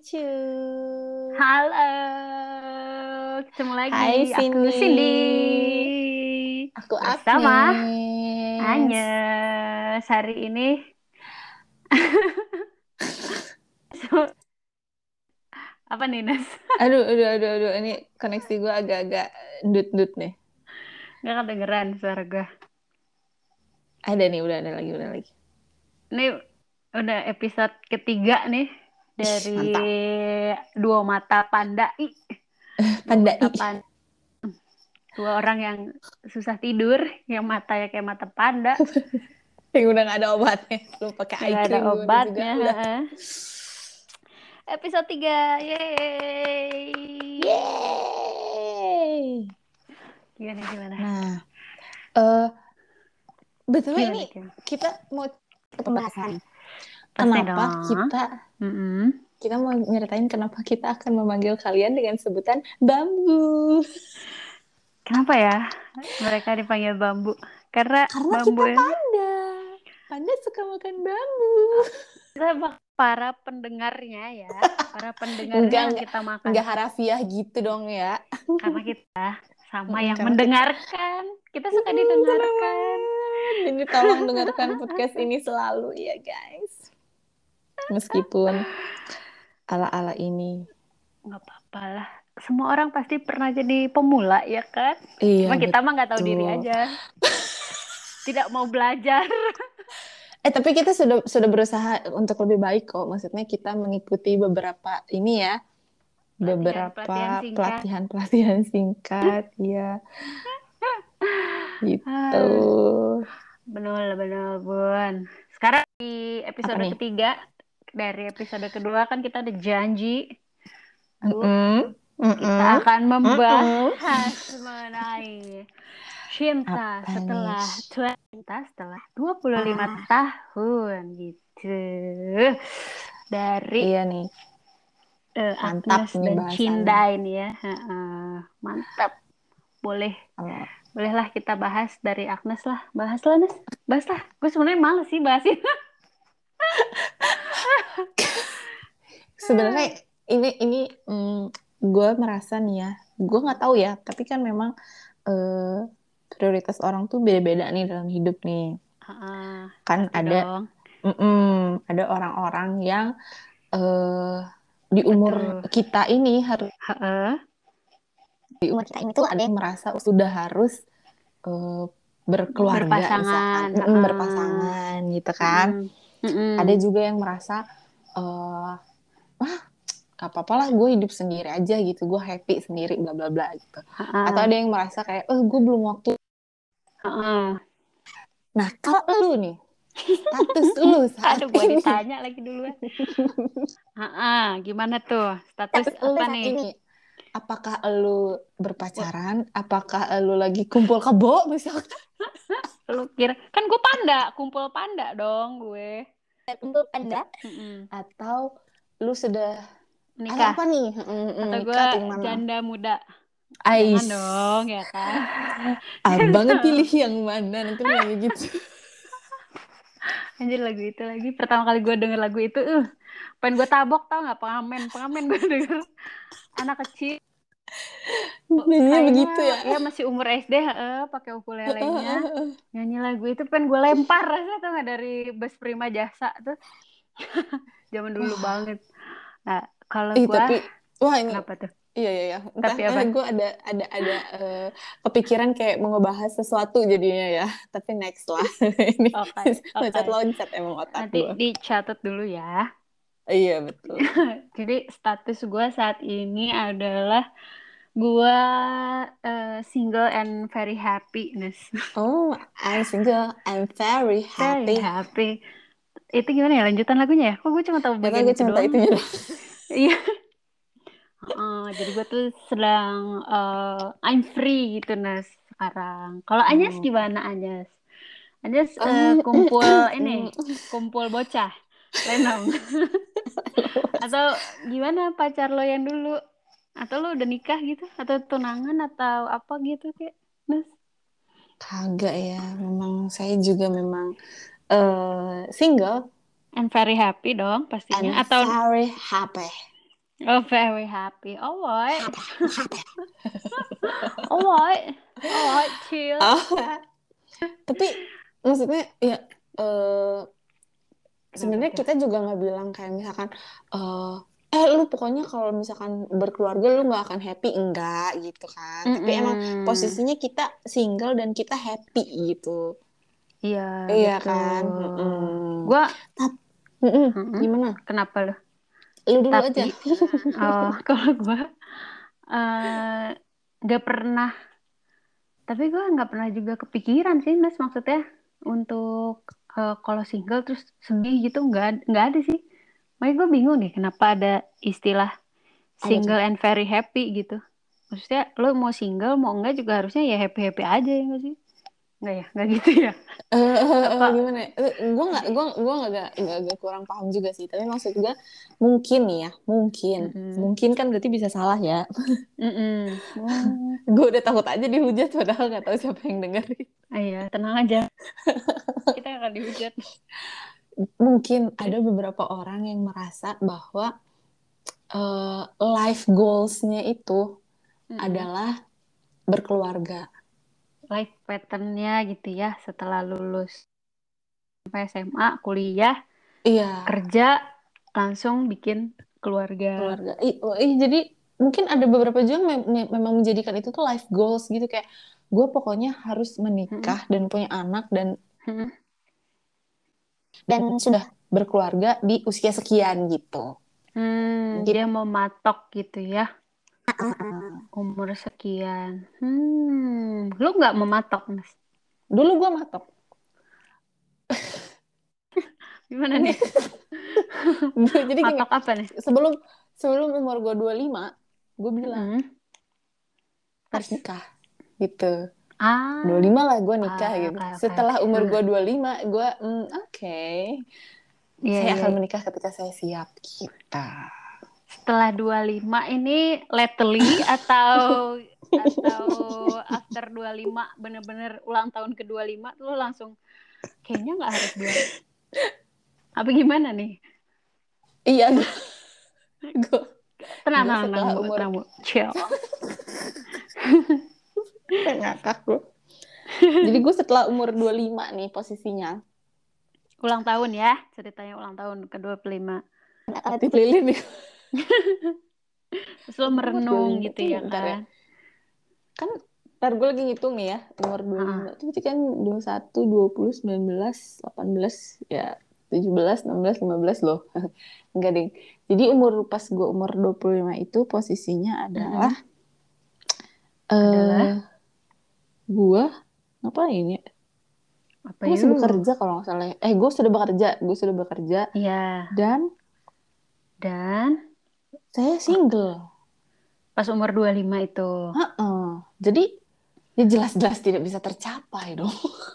lucu. Halo, ketemu lagi. Hai Aku Cindy. Cindy. Aku Bersama Agnes. Anyes. Hari ini So- apa nih Nes? Aduh, aduh, aduh, aduh. Ini koneksi gue agak-agak ndut-ndut nih. Gak kedengeran suara gue. Ada nih, udah ada lagi, udah lagi. Ini udah episode ketiga nih dari dua mata panda. Ih, Panda mata i. pan- Dua orang yang susah tidur, yang matanya kayak mata panda. Yang udah gak ada obatnya. Lu pakai eye Nggak ada obatnya. juga. Udah. heeh. Episode 3, yeay. Yeay. Gimana gimana? Nah, eh betul ini kita mau ke pembahasan. Pasti Kenapa dong. kita Mm-mm. kita mau nyeritain kenapa kita akan memanggil kalian dengan sebutan bambu. Kenapa ya mereka dipanggil bambu? Karena, Karena bambu kita ini panda. Panda suka makan bambu. para pendengarnya ya, para pendengarnya Enggak, yang enggak. kita makan. Nggak harafiah gitu dong ya. Karena kita sama Mm, yang karena mendengarkan. Kita suka Mm, didengarkan. Jadi tolong dengarkan podcast ini selalu ya guys. Meskipun ala-ala ini. Nggak apa-apa lah. Semua orang pasti pernah jadi pemula ya kan? Iya, Cuma kita mah nggak tahu diri betul. aja. Tidak mau belajar. Eh tapi kita sudah sudah berusaha untuk lebih baik kok. Maksudnya kita mengikuti beberapa ini ya, beberapa Pelatihan-pelatihan singkat. pelatihan-pelatihan singkat, ya. Gitu. Benar, benar, Bun. Sekarang di episode ketiga, dari episode kedua kan kita ada janji. Bu, Mm-mm. kita akan membahas mengenai cinta Apa setelah nih? cinta setelah 25 Ah. tahun gitu. Dari Iya nih. eh, Mantap Agnes dan. Cinda ini ya. Heeh. Mantap. Boleh Oh. Bolehlah kita bahas dari Agnes lah. Bahas lah, Nes. Bahas lah. Gue sebenarnya males sih bahasin. Sebenarnya ini ini gue merasa nih ya, gue nggak tahu ya, tapi kan memang eh, prioritas orang tuh beda-beda nih dalam hidup nih. Heeh, Kan pasti ada dong. mm-mm, ada orang-orang yang eh, di umur Betul. kita ini harus Heeh. di umur kita ini tuh ada yang merasa sudah harus eh, berkeluarga Berpasangan, misalkan, heeh. berpasangan gitu kan. Mm, mm-mm. Ada juga yang merasa eh wah gak apa-apa lah gue hidup sendiri aja gitu, gue happy sendiri bla bla bla gitu. Heeh, Atau ada yang merasa kayak, oh gue belum waktu. heeh. Nah kalau lu nih, status lu saat Aduh, gue ini, ditanya lagi duluan. Heeh, gimana tuh? Status status apa nih? ini, apakah lu berpacaran? Apakah lu lagi kumpul kebo misalkan? Lu kira kan gue panda, kumpul panda dong gue. Kumpul panda? Mm-mm. Atau lu sudah Nikah. apa nih? Mm, mm, Atau gue janda muda. Ais, Jangan dong, ya kan? abang pilih yang mana? Nanti lagi gitu. Anjir lagu itu lagi. Pertama kali gue denger lagu itu, uh, pengen gue tabok tau gak? Pengamen, pengamen gue denger. Anak kecil, Nyanyinya kayaknya begitu ya. ya masih umur SD, heeh, pakai ukulelenya. Nyanyi lagu itu pengen gue lempar rasanya tau gak dari bus prima jasa tuh. Zaman dulu Wah. banget. Nah, kalau gue, tapi wah ini kenapa tuh? iya iya iya. Entah Tapi apa? gue ada ada ada eh, kepikiran kayak mau ngebahas sesuatu jadinya ya. Tapi next lah. ini Oke, oke. loncat emang otak Nanti gue. dicatat dulu ya. Iya betul. Jadi status gue saat ini adalah gue eh, single and very happy, Nes. Oh, I'm single. I'm very Very happy. happy. Itu gimana ya lanjutan lagunya ya? Kok gue cuma tahu tau bagian gue itu cuma tahu itu. Iya. Heeh, jadi gue tuh sedang eh, I'm free gitu Nes sekarang. Kalau Anyes Oh. gimana Anyes? Anyes eh, Eh, kumpul ini, kumpul bocah, lenong. Atau gimana pacar lo yang dulu? Atau lo udah nikah gitu? Atau tunangan atau apa gitu kayak Nes? Kagak ya. Memang saya juga memang eh single And very happy dong pastinya. and Atau very happy. Oh, very happy. Alright. Alright. Alright, chill. Tapi maksudnya ya eh sebenarnya kita juga nggak bilang kayak misalkan eh eh lu pokoknya kalau misalkan berkeluarga lu nggak akan happy enggak gitu kan. Tapi emang posisinya kita single dan kita happy gitu. Iya, Iya kan? Mm-mm. Gua Mm-mm. Mm-mm. Gimana? kenapa lu? Lu dulu Tapi aja. oh, kalau gua eh, nggak pernah tapi gue nggak pernah juga kepikiran sih Nes maksudnya untuk eh, kalau single terus sedih gitu nggak nggak ada sih. Makanya gue bingung deh kenapa ada istilah single and very happy gitu. Maksudnya lo mau single mau enggak juga harusnya ya happy happy aja ya nggak sih nggak ya nggak gitu ya eh, Apa? gimana ya? Gue nggak, gue gue nggak nggak kurang paham juga sih. Tapi maksud gue mungkin nih ya, mungkin, Mm-mm. mungkin kan berarti bisa salah ya. Mm-mm. Oh, gue udah takut aja dihujat padahal nggak tahu siapa yang dengerin. iya tenang aja kita akan dihujat Mungkin ada beberapa orang yang merasa bahwa eh, life goals-nya itu Mm-mm. adalah berkeluarga. Life patternnya gitu ya setelah lulus sampai SMA kuliah Iya, kerja langsung bikin keluarga keluarga. Ih, oh, ih, jadi mungkin ada beberapa juga mem- mem- memang menjadikan itu tuh life goals gitu kayak gue pokoknya harus menikah dan punya anak dan Mm-mm. dan sudah berkeluarga di usia sekian gitu. Hmm, Gitu. dia mau matok gitu ya umur sekian hmm lu nggak mematok mas Dulu gue matok. gimana nih Jadi gini, matok apa nih sebelum sebelum umur gue 25, gue bilang Hmm. harus nikah gitu. ah 25 lah gue nikah Ah, gitu. oke, Setelah oke. umur gue 25, gue mm, oke. iya, Saya iya. akan menikah ketika saya siap gitu. Setelah 25 ini lately atau atau after 25 bener-bener ulang tahun ke 25 lu langsung kayaknya nggak harus dua apa gimana nih Iya, gue tenang Gua tenang tenang umur- tenang Bu. chill ngakak gue. Jadi gue setelah umur 25 nih posisinya. ulang tahun ya ceritanya ulang tahun ke 25 Aktif lilin nih. terus lo merenung 25 gitu ya bentar ya. kan Kan ntar gue lagi ngitung ya. Umur 25 itu berarti kan 21, 20, 19, 18, ya 17, 16, 15 loh. Enggak deh. Jadi umur pas gue umur 25 itu posisinya adalah Adalah? eh gue ngapain ya? apa Gue masih bekerja kalau nggak salah. ya. Eh, gue sudah bekerja, gue sudah bekerja Iya dan dan saya single. pas umur 25 itu Heeh. Jadi ya jelas-jelas tidak bisa tercapai dong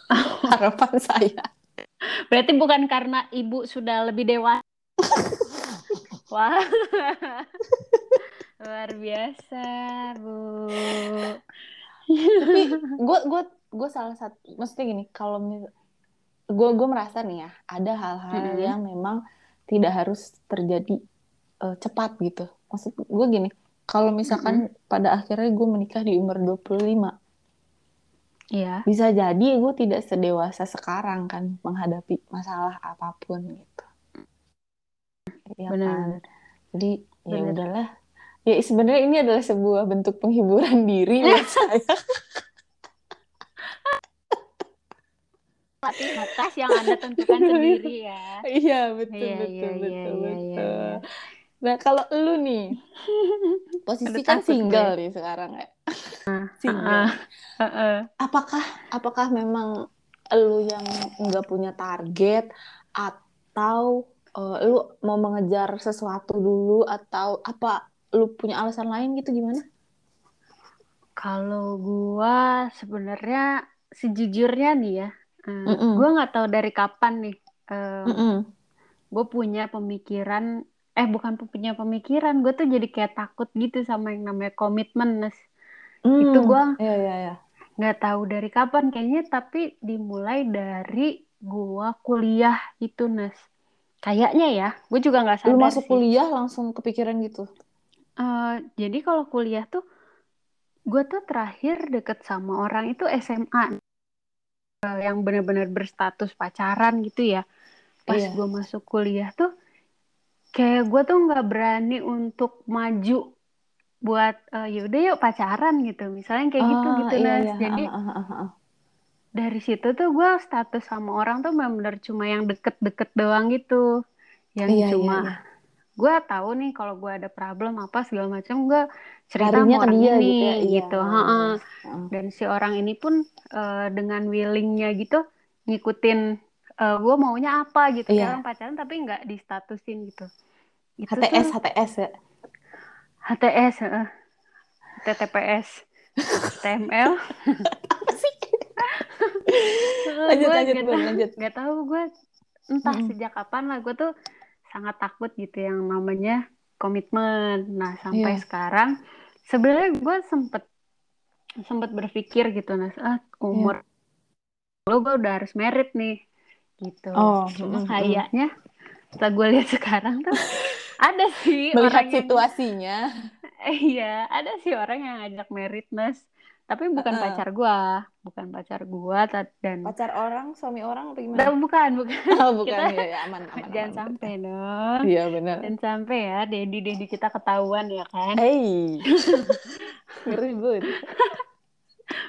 harapan saya. berarti bukan karena ibu sudah lebih dewasa wah luar biasa bu Tapi gue gue gue salah satu, maksudnya gini, kalau gue gue merasa nih ya, ada hal-hal Mm-mm. yang memang tidak harus terjadi eh, cepat gitu. Maksud gue gini, kalau misalkan pada akhirnya gue menikah di umur 25, Iya bisa jadi gue tidak sedewasa sekarang kan menghadapi masalah apa pun gitu. Ya Benar. kan? Jadi ya udahlah. Ya sebenarnya ini adalah sebuah bentuk penghiburan diri buat saya. tapi batas yang anda tentukan sendiri ya Iya betul Iya, betul iya, betul iya, iya, betul. iya, iya. Nah kalau lu nih posisi kan single nih sekarang ya. single. Ah, Heeh. Apakah apakah memang lu yang nggak punya target atau eh, lu mau mengejar sesuatu dulu atau apa lu punya alasan lain gitu gimana? Kalau gua sebenarnya sejujurnya nih ya, eh, Mm-mm. gua nggak tahu dari kapan nih, eh, Mm-mm. gue punya pemikiran, eh bukan punya pemikiran, gue tuh jadi kayak takut gitu sama yang namanya komitmen, Nes. Itu Hmm, gua Iya iya iya. nggak tahu dari kapan kayaknya, tapi dimulai dari gua kuliah itu, Nes. Kayaknya ya, gue juga nggak Lu sadar masuk sih. kuliah langsung kepikiran gitu. Uh, jadi kalau kuliah tuh, gue tuh terakhir deket sama orang itu SMA uh, yang benar-benar berstatus pacaran gitu ya. Pas Iya. gue masuk kuliah tuh, kayak gue tuh nggak berani untuk maju buat uh, yaudah yuk pacaran gitu. Misalnya kayak gitu Ah, gitu iya, Nas. iya. Jadi Ah, ah, ah, ah. dari situ tuh gue status sama orang tuh benar-benar cuma yang deket-deket doang gitu. Yang Iya, iya, cuma iya. gue tahu nih kalau gue ada problem apa segala macam gue cerita Larinya sama orang dia ini gitu ya. Iya. gitu Ha-ha. Ah. dan si orang ini pun eh, dengan willingnya gitu ngikutin gue maunya apa gitu kayak orang pacaran tapi nggak distatusin gitu itu HTS, tuh HTS ya. HTS. TTPS TML Lanjut, gue lanjut, nggak Bun, tahu lanjut. nggak tahu gue entah Mm-mm. sejak kapan lah gue tuh sangat takut gitu yang namanya komitmen nah sampai Iya. sekarang sebenarnya gue sempet sempet berpikir gitu nah ah umur lo gue udah harus merit nih gitu. Oh, cuma kayaknya setelah gue lihat sekarang tuh ada sih Melihat orang yang situasinya. iya ada sih orang yang ngajak merit Nas tapi bukan Heeh. pacar gue bukan pacar gue dan Pacar orang, suami orang Dan gimana? bukan bukan Oh, bukan. Kita- Iya, ya, aman, aman, jangan aman. sampai dong Iya, benar. dan sampai ya dedi dedi kita ketahuan ya kan Hey. Ngeri, Bun.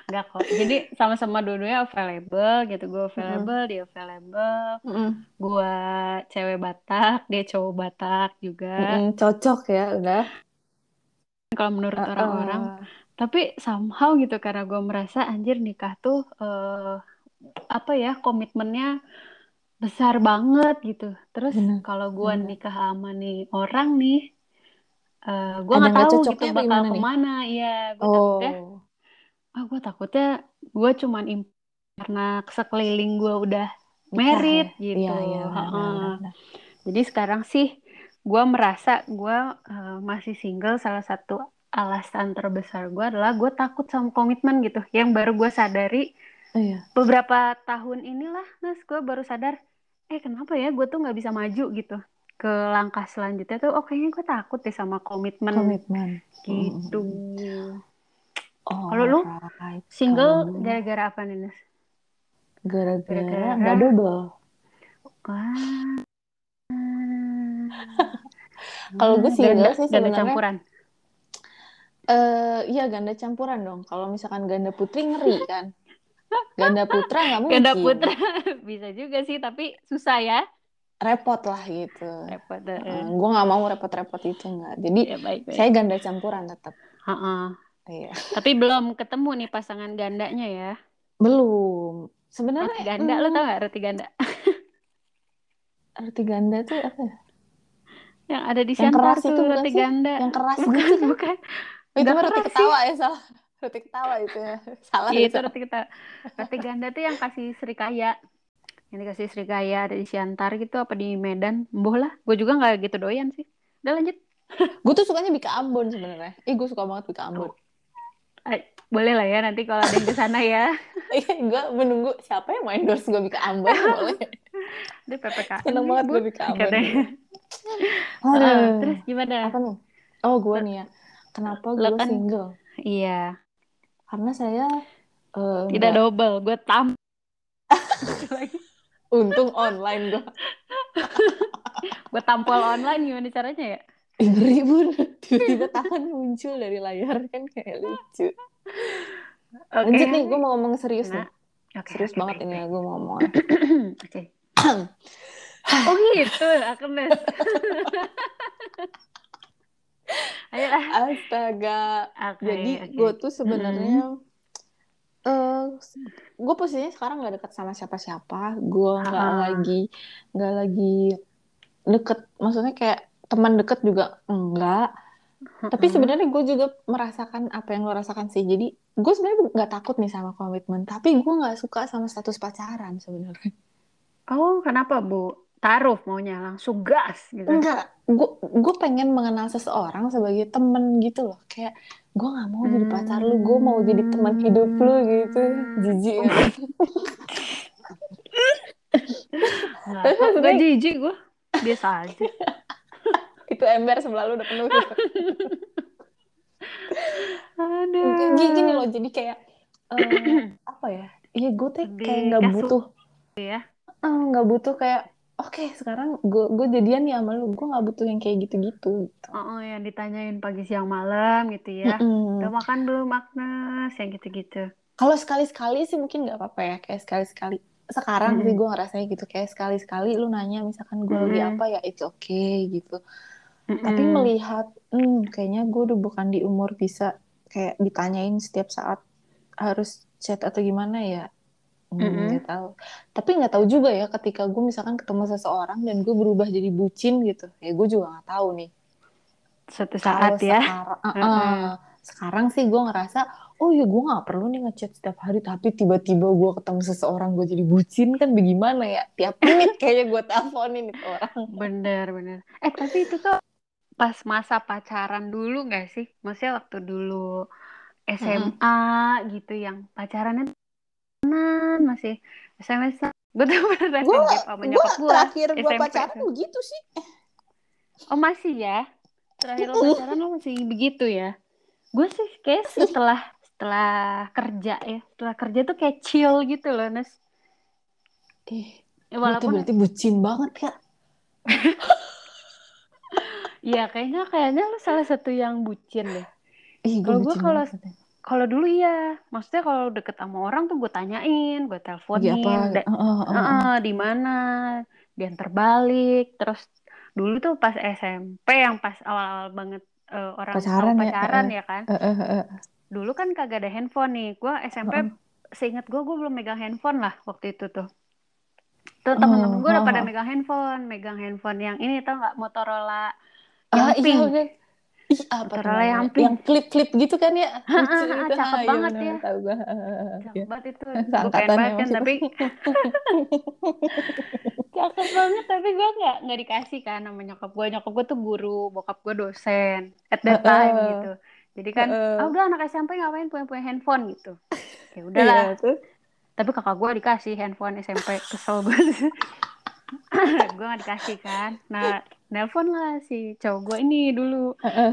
Enggak kok. Jadi sama-sama dua-duanya available gitu. Gue available dia available. Mm-mm. gue cewek Batak dia cowok Batak juga. Mm-mm, Cocok ya, udah. kalau menurut orang-orang. Uh, tapi somehow gitu karena gue merasa anjir nikah tuh eh, apa ya komitmennya besar banget gitu. Terus kalau gue nikah sama nih orang nih eh gue nggak nggak tahu gitu bakal ke mana. Iya gue takutnya Oh, ah gue takutnya gue cuman imp karena sekeliling gue udah merit ya? gitu Iya, iya, benar, benar. Jadi sekarang sih gue merasa gue eh, masih single salah satu alasan terbesar gue adalah gue takut sama komitmen gitu. Yang baru gue sadari Oh, iya. beberapa tahun inilah, Nas, gue baru sadar, eh kenapa ya gue tuh nggak bisa maju gitu ke langkah selanjutnya tuh. Oh kayaknya gue takut deh sama komitmen Komitmen. gitu. Oh, Kalau lu right. Single gara-gara apa nih, Nas? gara-gara nggak double. Wah. Kalau gue single Ganda, sih ganda sebenarnya- campuran. Eh, iya ganda campuran dong. Kalau misalkan ganda putri ngeri kan. Ganda putra nggak mungkin. Ganda putra bisa juga sih, tapi susah ya. Repot lah gitu. Repot. gue nggak mau repot-repot itu nggak. Jadi ya baik baik. saya ganda campuran tetap. Heeh. Iya. Tapi belum ketemu nih pasangan gandanya ya. Belum. Roti Sebenarnya ganda, lo hmm, tau gak roti ganda? roti ganda tuh apa ya? Yang ada di Yang keras tuh itu roti sih? ganda. Yang keras bukan, gitu kan? bukan. Oh, itu roti sih. ketawa ya salah. Roti ketawa itu ya. Salah Iya itu salah. roti kita. Roti ganda tuh yang kasih Srikaya. Yang dikasih Srikaya ada di Siantar gitu apa di Medan. Mboh lah. Gue juga nggak gitu doyan sih. Udah lanjut. Gue tuh sukanya Bika Ambon sebenarnya. Ih, gue suka banget Bika Ambon. Eh, boleh lah ya nanti kalau ada yang ke sana ya. Iya, gue menunggu siapa yang mau endorse gue Bika Ambon boleh. Di PPKM. Seneng banget gue Bika Ambon. Aduh. Terus gimana? apa nih? Oh, gue nih ya. Kenapa gue kan- single? Iya. Karena saya eh, Tidak nggak- double. Gue tam. untung online gue. gue tampol online gimana caranya ya? Ih, ngeri bun. Tiba-tiba tangan muncul dari layar kan kayak lucu. Oke. Lanjut nih, gue mau ngomong serius Nah, nih. Oke, Serius oke, banget baik, ini gue mau ngomong. Oke. oh gitu, Agnes. Ayolah. Astaga. Oke, Jadi oke. gue tuh sebenarnya eh gue posisinya sekarang nggak dekat sama siapa-siapa. Gue nggak lagi nggak lagi deket. Maksudnya kayak teman deket juga enggak. Tapi sebenarnya gue juga merasakan apa yang lo rasakan sih. Jadi gue sebenarnya nggak takut nih sama komitmen. Tapi gue nggak suka sama status pacaran sebenarnya. Oh, kenapa, Bu? Taruh maunya langsung gas gitu. Enggak, gue gue pengen mengenal seseorang sebagai temen gitu loh. Kayak gue nggak mau jadi pacar lu, gue mau jadi teman hidup lu gitu. Jijik ya. Kok gak jijik gue. Biasa aja. Itu ember sebelah lu udah penuh tuh. Aduh. Gini, gini loh, jadi kayak eh, apa ya? Iya, gue tuh Lebih kayak nggak butuh, ya. eh, nggak butuh kayak, oke sekarang gue gue jadian ya sama lu, gue nggak butuh yang kayak gitu-gitu. Gitu. Oh, yang ditanyain pagi siang malam gitu ya. Udah Mm-mm. makan belum Agnes? Yang gitu-gitu. Kalau sekali-sekali sih mungkin nggak apa-apa ya, kayak sekali-sekali. Sekarang sih Mm-mm. gue ngerasanya gitu, kayak sekali-sekali lu nanya misalkan gue lagi Mm-mm. apa ya, it's okay gitu. Tapi melihat, hmm, kayaknya gue udah bukan di umur bisa kayak ditanyain setiap saat harus chat atau gimana ya. Hmm, Mm-mm. nggak tahu. Tapi nggak tahu juga ya ketika gue misalkan ketemu seseorang dan gue berubah jadi bucin gitu. Ya gue juga nggak tahu nih. Suatu Kalau saat ya. sekarang, uh-uh. Sekarang sih gue ngerasa, oh ya gue nggak perlu nih ngechat setiap hari. Tapi tiba-tiba gue ketemu seseorang gue jadi bucin kan bagaimana ya? Tiap menit kayaknya gue teleponin itu orang. Bener, bener. Eh, tapi itu tuh pas masa pacaran dulu gak sih? Maksudnya waktu dulu. SMA gitu yang pacarannya masih SMS. Gue tuh beneran Gue sama nyokap gue terakhir gue pacaran begitu sih. Oh masih ya? Terakhir lo pacaran lo masih begitu ya? Gue sih kayak setelah setelah kerja ya, setelah kerja tuh kayak chill gitu loh, Nes. Eh, Ya, tuh walaupun berarti bucin banget kak. ya kayaknya kayaknya lo salah satu yang bucin deh. Ih, Kalau gue kalau kalau dulu iya, maksudnya kalau deket sama orang tuh gue tanyain, gue teleponin, da- Heeh, heeh, heeh. Heeh, di mana, diantar balik, terus dulu tuh pas SMP yang pas awal-awal banget eh, orang tahu Pacaran ya. pacaran Heeh, ya kan. heeh, heeh, Dulu kan kagak ada handphone nih. Gue SMP heeh. seingat gue gue belum megang handphone lah waktu itu tuh. Tuh temen-temen Oh, gue udah heeh, pada megang handphone, megang handphone yang ini tau nggak Motorola Ah, yang iya pink, bener. Ih, apa Motorola yang pink. Yang klip-klip gitu kan ya? Lucu gitu. cakep Ah, iya banget ya. tahu gue. Iya. Cakep banget itu. Ya kan, tapi cakep banget tapi gue nggak nggak dikasih kan sama nyokap gue. Nyokap gue tuh guru, bokap gue dosen at that time Heeh, gitu. Jadi kan, heeh. ah udah anak SMP ngapain punya punya handphone gitu. Ya Iya udahlah. tuh. Tapi kakak gue dikasih handphone SMP, kesel banget. gue gak dikasih kan. Nah, nelpon lah si cowok gue ini dulu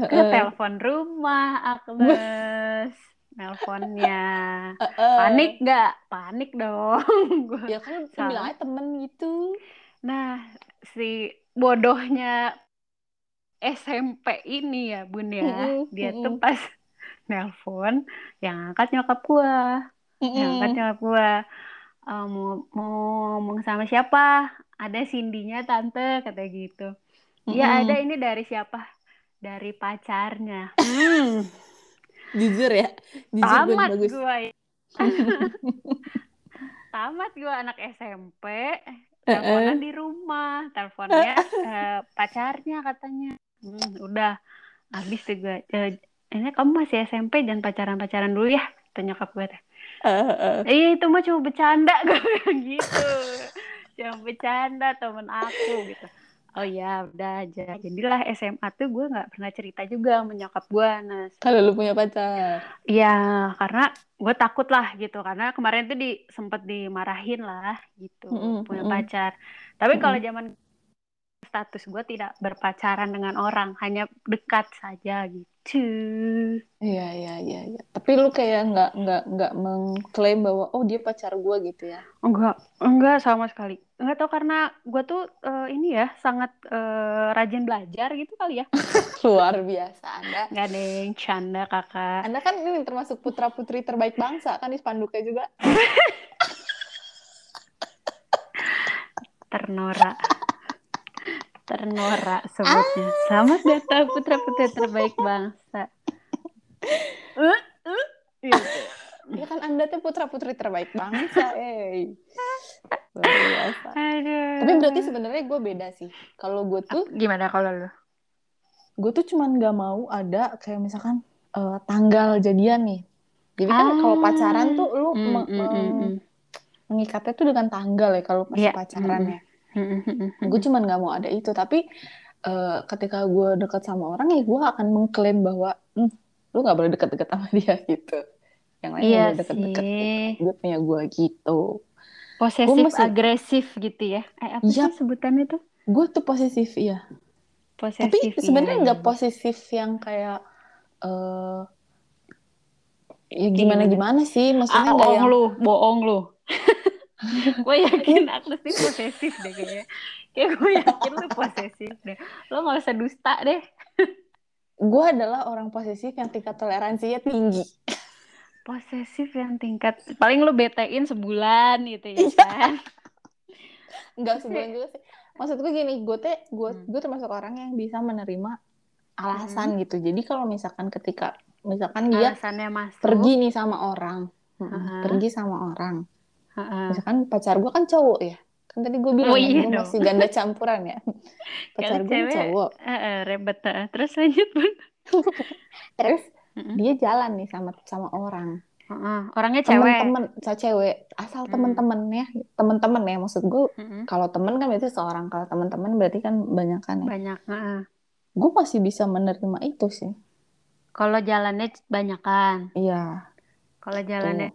ke telepon rumah Agnes. Nelponnya. Heeh. Panik gak? Panik dong. Gua Ya kan salah. bilang aja temen gitu. Nah, si bodohnya SMP ini ya bun ya. Mm-mm, Dia tuh pas nelpon yang angkat nyokap gue. Yang angkat nyokap gue. "Eh, mau, mau ngomong sama siapa? Ada Cindy-nya tante, kata gitu. Iya ada Mm-mm. ini dari siapa? Dari pacarnya. Hmm, Jujur ya. Jujur dan tamat bagus. gue. Tamat gue anak SMP. Teleponan di rumah. Teleponnya eh, pacarnya katanya. Hmm, udah. Habis tuh gue. "Eh, ini kamu masih SMP jangan pacaran-pacaran dulu ya. Tanya nyokap gue. teh. Heeh. Iya itu mah cuma bercanda gue gitu. Cuma bercanda temen aku gitu. Oh ya udah aja. Jadilah SMA tuh gue nggak pernah cerita juga sama nyokap gue. Nah, Kalau lu punya pacar. iya karena gue takut lah gitu. Karena kemarin tuh di sempet dimarahin lah gitu Mm-mm, punya mm-mm, pacar. Tapi kalau zaman status gue tidak berpacaran dengan orang, hanya dekat saja gitu. Iya, iya, iya, iya. Tapi lu kayak nggak nggak nggak mengklaim bahwa oh dia pacar gue gitu ya. Enggak, enggak sama sekali. Enggak tahu karena gue tuh eh, ini ya sangat eh, rajin belajar gitu kali ya. Luar biasa Anda. Nggak ada yang canda kakak. Anda kan ini termasuk putra putri terbaik bangsa kan di spanduknya juga. Ternora, ternora sebutnya. Selamat datang putra putri terbaik bangsa. Eh, eh, gitu. Ya kan Anda tuh putra putri terbaik bangsa, eh. Biasa. Aduh. Tapi berarti sebenarnya gue beda sih. Kalau gue tuh, Gimana kalau lu? gue tuh cuman nggak mau ada kayak misalkan eh, tanggal jadian nih. Jadi kan kalau pacaran tuh lu Mm, mm, mm, mm. mengikatnya tuh dengan tanggal ya kalau masih Iya, pacaran mm, ya. mm. Gue cuman nggak mau ada itu. Tapi eh, ketika gue dekat sama orang ya gue akan mengklaim bahwa "Hmm, lu nggak boleh deket-deket sama dia gitu. Yang lain Iya boleh deket-deket. Dia punya gue gitu. Posesif masih- agresif gitu ya. Eh apa Iya. sih sebutannya tuh? Gue tuh posesif ya. Posesif. Tapi sebenarnya iya, nggak iya. posesif yang kayak eh ya gimana gimana sih maksudnya ah, bohong yang lu bohong lu gue yakin Agnes ini posesif deh kayaknya. Kayak gue yakin lu posesif deh. Lo nggak usah dusta deh. Gue adalah orang posesif yang tingkat toleransinya tinggi. Posesif yang tingkat paling lu betein sebulan gitu ya kan. Nggak sebulan juga sih. Maksud gue gini gue teh gue Hmm. gue termasuk orang yang bisa menerima alasan Hmm. gitu. Jadi kalau misalkan ketika misalkan dia alasannya masuk. pergi nih sama orang. Mm-mm, Aha. pergi sama orang Heeh. misalkan pacar gue kan cowok ya kan tadi gue bilang Oh, ya, iya gue masih ganda campuran ya pacar gue cowok eh, ribet eh. terus lanjut terus Mm-mm. dia jalan nih sama sama orang Heeh. orangnya cewek temen-temen sama cewek asal Hmm. temen-temennya temen-temen ya maksud gue Mm-mm. kalau temen kan berarti seorang kalau temen-temen berarti kan banyak kan ya banyak heeh. gue masih bisa menerima itu sih kalau jalannya banyak kan iya kalau jalannya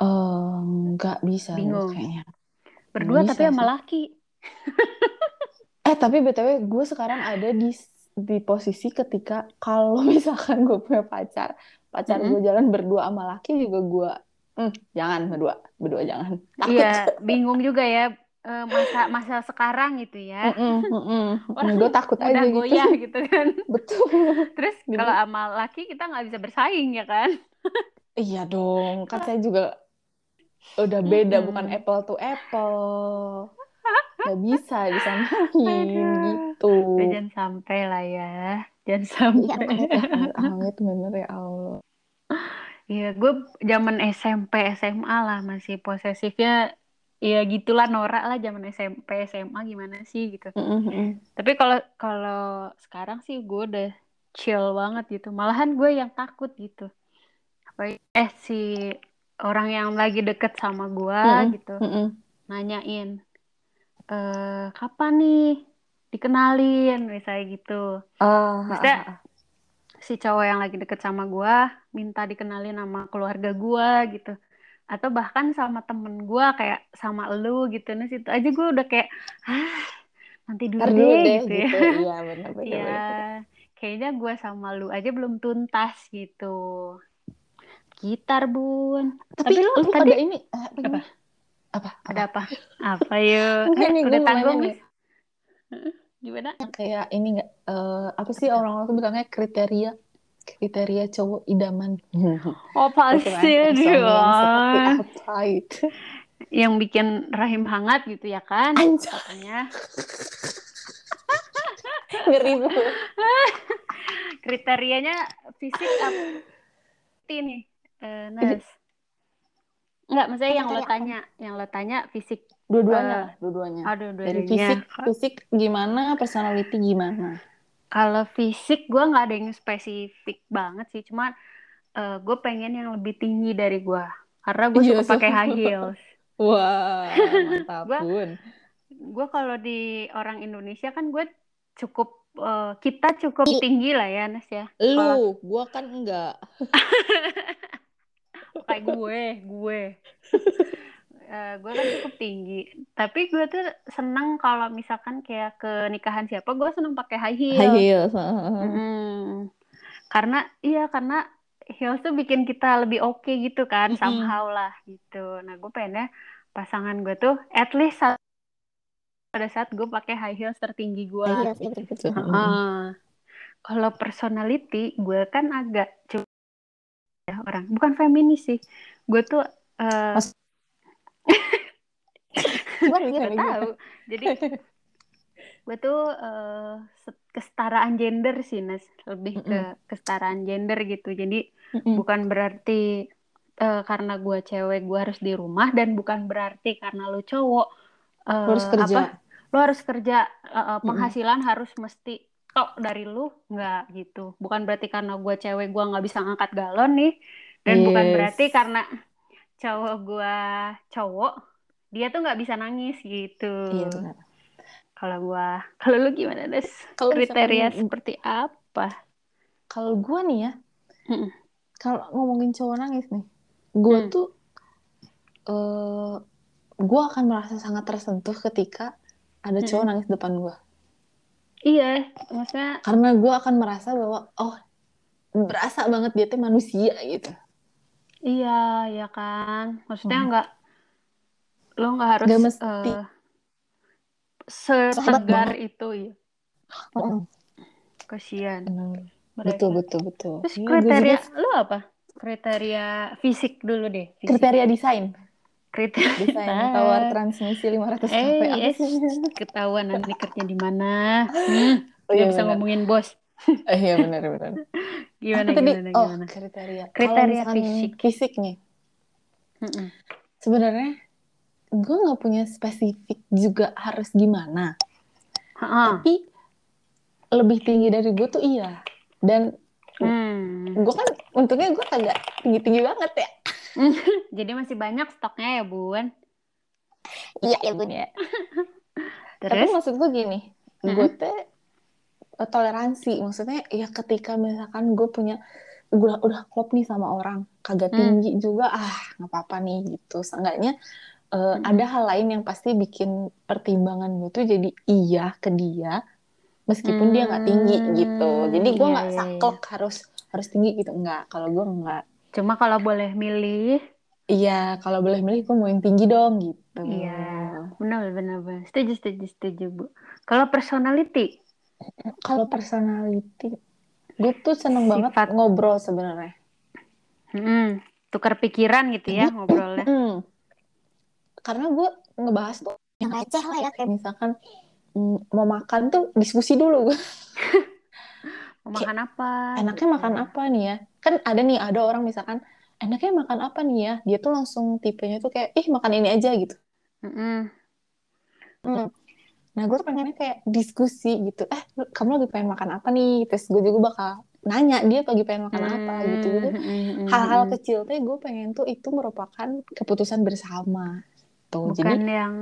Eh, nggak bisa gue Bingung. kayaknya. Berdua bisa tapi sama laki. Eh tapi btw gue sekarang ada di di posisi ketika kalau misalkan gue punya pacar pacar Mm-mm. gue jalan berdua sama laki juga gue hmm, jangan berdua berdua jangan. Takut. Iya bingung juga ya eh, masa masa sekarang gitu ya. Orang gue takut aja gitu. goyah gitu kan. Betul. Terus kalau sama laki kita nggak bisa bersaing ya kan? Iya dong kan saya juga udah beda Mm-mm. bukan apple to apple nggak bisa disamain gitu jangan sampai lah ya jangan Iya, sampai amit, amit bener ya Allah. Iya, gue zaman SMP SMA lah masih posesifnya ya gitulah norak lah zaman SMP SMA gimana sih gitu. Tapi kalau kalau sekarang sih gue udah chill banget gitu. Malahan gue yang takut gitu. Apa eh si orang yang lagi deket sama gue Mm-mm. gitu Mm-mm. nanyain eh kapan nih dikenalin misalnya gitu. Ah, Maksudnya, ah. si cowok yang lagi deket sama gua minta dikenalin sama keluarga gua gitu atau bahkan sama temen gua kayak sama lu gitu nah situ aja gua udah kayak ah nanti dulu Ntar deh, dulu deh gitu, gitu. ya Iya benar benar. Iya, benar. kayaknya gua sama lu aja belum tuntas gitu gitar bun Tapi, Tapi lu lu tadi- ada ini eh, apa? Apa? Apa? ada apa apa yuk Enggak nih, gue udah tanggung nih gimana Kayak ini nggak? eh, apa sih orang-orang tuh bilangnya kriteria kriteria cowok idaman. oh pasti dia itu? yang bikin rahim hangat gitu ya kan Anjay, katanya ngeri banget. kriterianya fisik apa nih eh, Nas Enggak, maksudnya yang lo tanya, yang lo tanya fisik. Dua-duanya, dua-duanya. Aduh, Dari dua-duanya. fisik, fisik gimana, personality gimana? Kalau fisik gue nggak ada yang spesifik banget sih, cuma eh, gue pengen yang lebih tinggi dari gue, karena gue Iya, suka pakai high heels. Wah, mantap Gua- pun. Gue kalau di orang Indonesia kan gue cukup eh, kita cukup tinggi lah ya, Nas ya. Lu, gua kan enggak. kayak gue, gue. Eh, gue kan cukup tinggi, tapi gue tuh seneng kalau misalkan kayak ke nikahan siapa, gue seneng pakai high heel. High heels. Mm-mm. Karena iya karena heels tuh bikin kita lebih oke gitu kan, somehow lah gitu. Nah gue pengennya pasangan gue tuh at least saat- pada saat gue pakai high heels tertinggi gue. Kalau personality gue kan agak coba ya orang bukan feminis sih. Gue tuh eh Mas- nggak gimana? tahu. Jadi gue tuh se- kesetaraan gender sih Nes, lebih ke kesetaraan gender gitu. Jadi Mm-mm. bukan berarti eh, karena gue cewek gue harus di rumah dan bukan berarti karena lo cowok Lu harus kerja. apa lo harus kerja eh, penghasilan harus mesti tok dari lu nggak gitu bukan berarti karena gue cewek gue nggak bisa ngangkat galon nih dan bukan Yes. berarti karena cowok gue cowok dia tuh nggak bisa nangis gitu Iya benar. kalau gue kalau lu gimana des Kalau kriteria misalkan- seperti apa Kalau gua nih ya, Mm-mm. kalau ngomongin cowok nangis nih, gua Hmm. tuh eh gua akan merasa sangat tersentuh ketika ada cowok Mm-mm. nangis depan gua. Iya maksudnya Karena gua akan merasa bahwa oh berasa banget dia tuh manusia gitu Iya, ya kan. Maksudnya Hmm. nggak lo nggak harus Nggak mesti. eh, setegar itu ya. Kasihan mereka. betul betul betul Terus Iya, gue kriteria juga lo apa? Kriteria fisik dulu deh. Fisik. kriteria desain Kriteria. desain tower transmisi 500 kp Eh, apa yes. Ketahuan nanti kerja di mana. Hmm, oh, iya bisa ngomongin bos. Oh, iya benar benar Gimana, Apa tadi gimana, oh gimana. kriteria Kriteria fisik. fisik nih Mm-mm. sebenarnya gue nggak punya spesifik juga harus gimana Ha-ha. tapi lebih tinggi dari gue tuh iya dan Hmm. gue kan untungnya gue kagak tinggi tinggi banget ya Jadi masih banyak stoknya ya, Bun. iya ya bun ya tapi Terus? maksud gue gini Mm-mm. gue teh eh, toleransi maksudnya ya ketika misalkan gue punya udah udah klop nih sama orang kagak Hmm. tinggi juga ah nggak apa-apa nih gitu seenggaknya eh, Mm-mm. ada hal lain yang pasti bikin pertimbangan gue tuh jadi iya ke dia meskipun dia nggak tinggi gitu jadi gue Hmm, nggak iya, iya, saklek harus harus tinggi gitu enggak kalau gue enggak Cuma kalau boleh milih, iya kalau boleh milih gue mau yang tinggi dong gitu Iya. benar, benar, benar. Setuju, setuju, setuju, Bu. Kalau personality, kalau personality gue tuh seneng banget Sifat. ngobrol sebenarnya hmm, tukar pikiran gitu ya ngobrolnya. Hmm. Karena gue ngebahas tuh yang receh lah ya kayak misalkan mm, mau makan tuh diskusi dulu gue. Mau makan apa? Enaknya gitu. makan apa nih ya? Kan ada nih ada orang misalkan enaknya makan apa nih ya? Dia tuh langsung tipenya tuh kayak ih makan ini aja gitu. Mm-mm. Nah gue tuh pengennya kayak diskusi gitu. Eh kamu lagi pengen makan apa nih? Terus gue juga bakal nanya dia lagi pengen makan apa gitu gitu. Hmm, hmm, hmm, Hal-hal hmm. kecil tuh gue pengen tuh itu merupakan keputusan bersama. Tuh Bukan jadi yang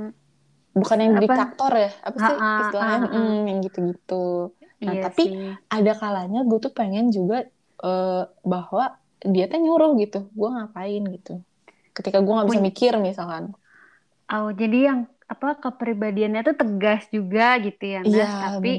bukan yang Apa? diktator ya apa sih Ah, ah, istilahnya ah, ah. Hmm, yang gitu-gitu Nah, iya tapi- sih. ada kalanya gue tuh pengen juga eh, bahwa dia tuh nyuruh gitu gue ngapain gitu ketika gue nggak bisa mikir misalkan Oh, jadi yang apa kepribadiannya tuh tegas juga gitu ya, Nas, iya tapi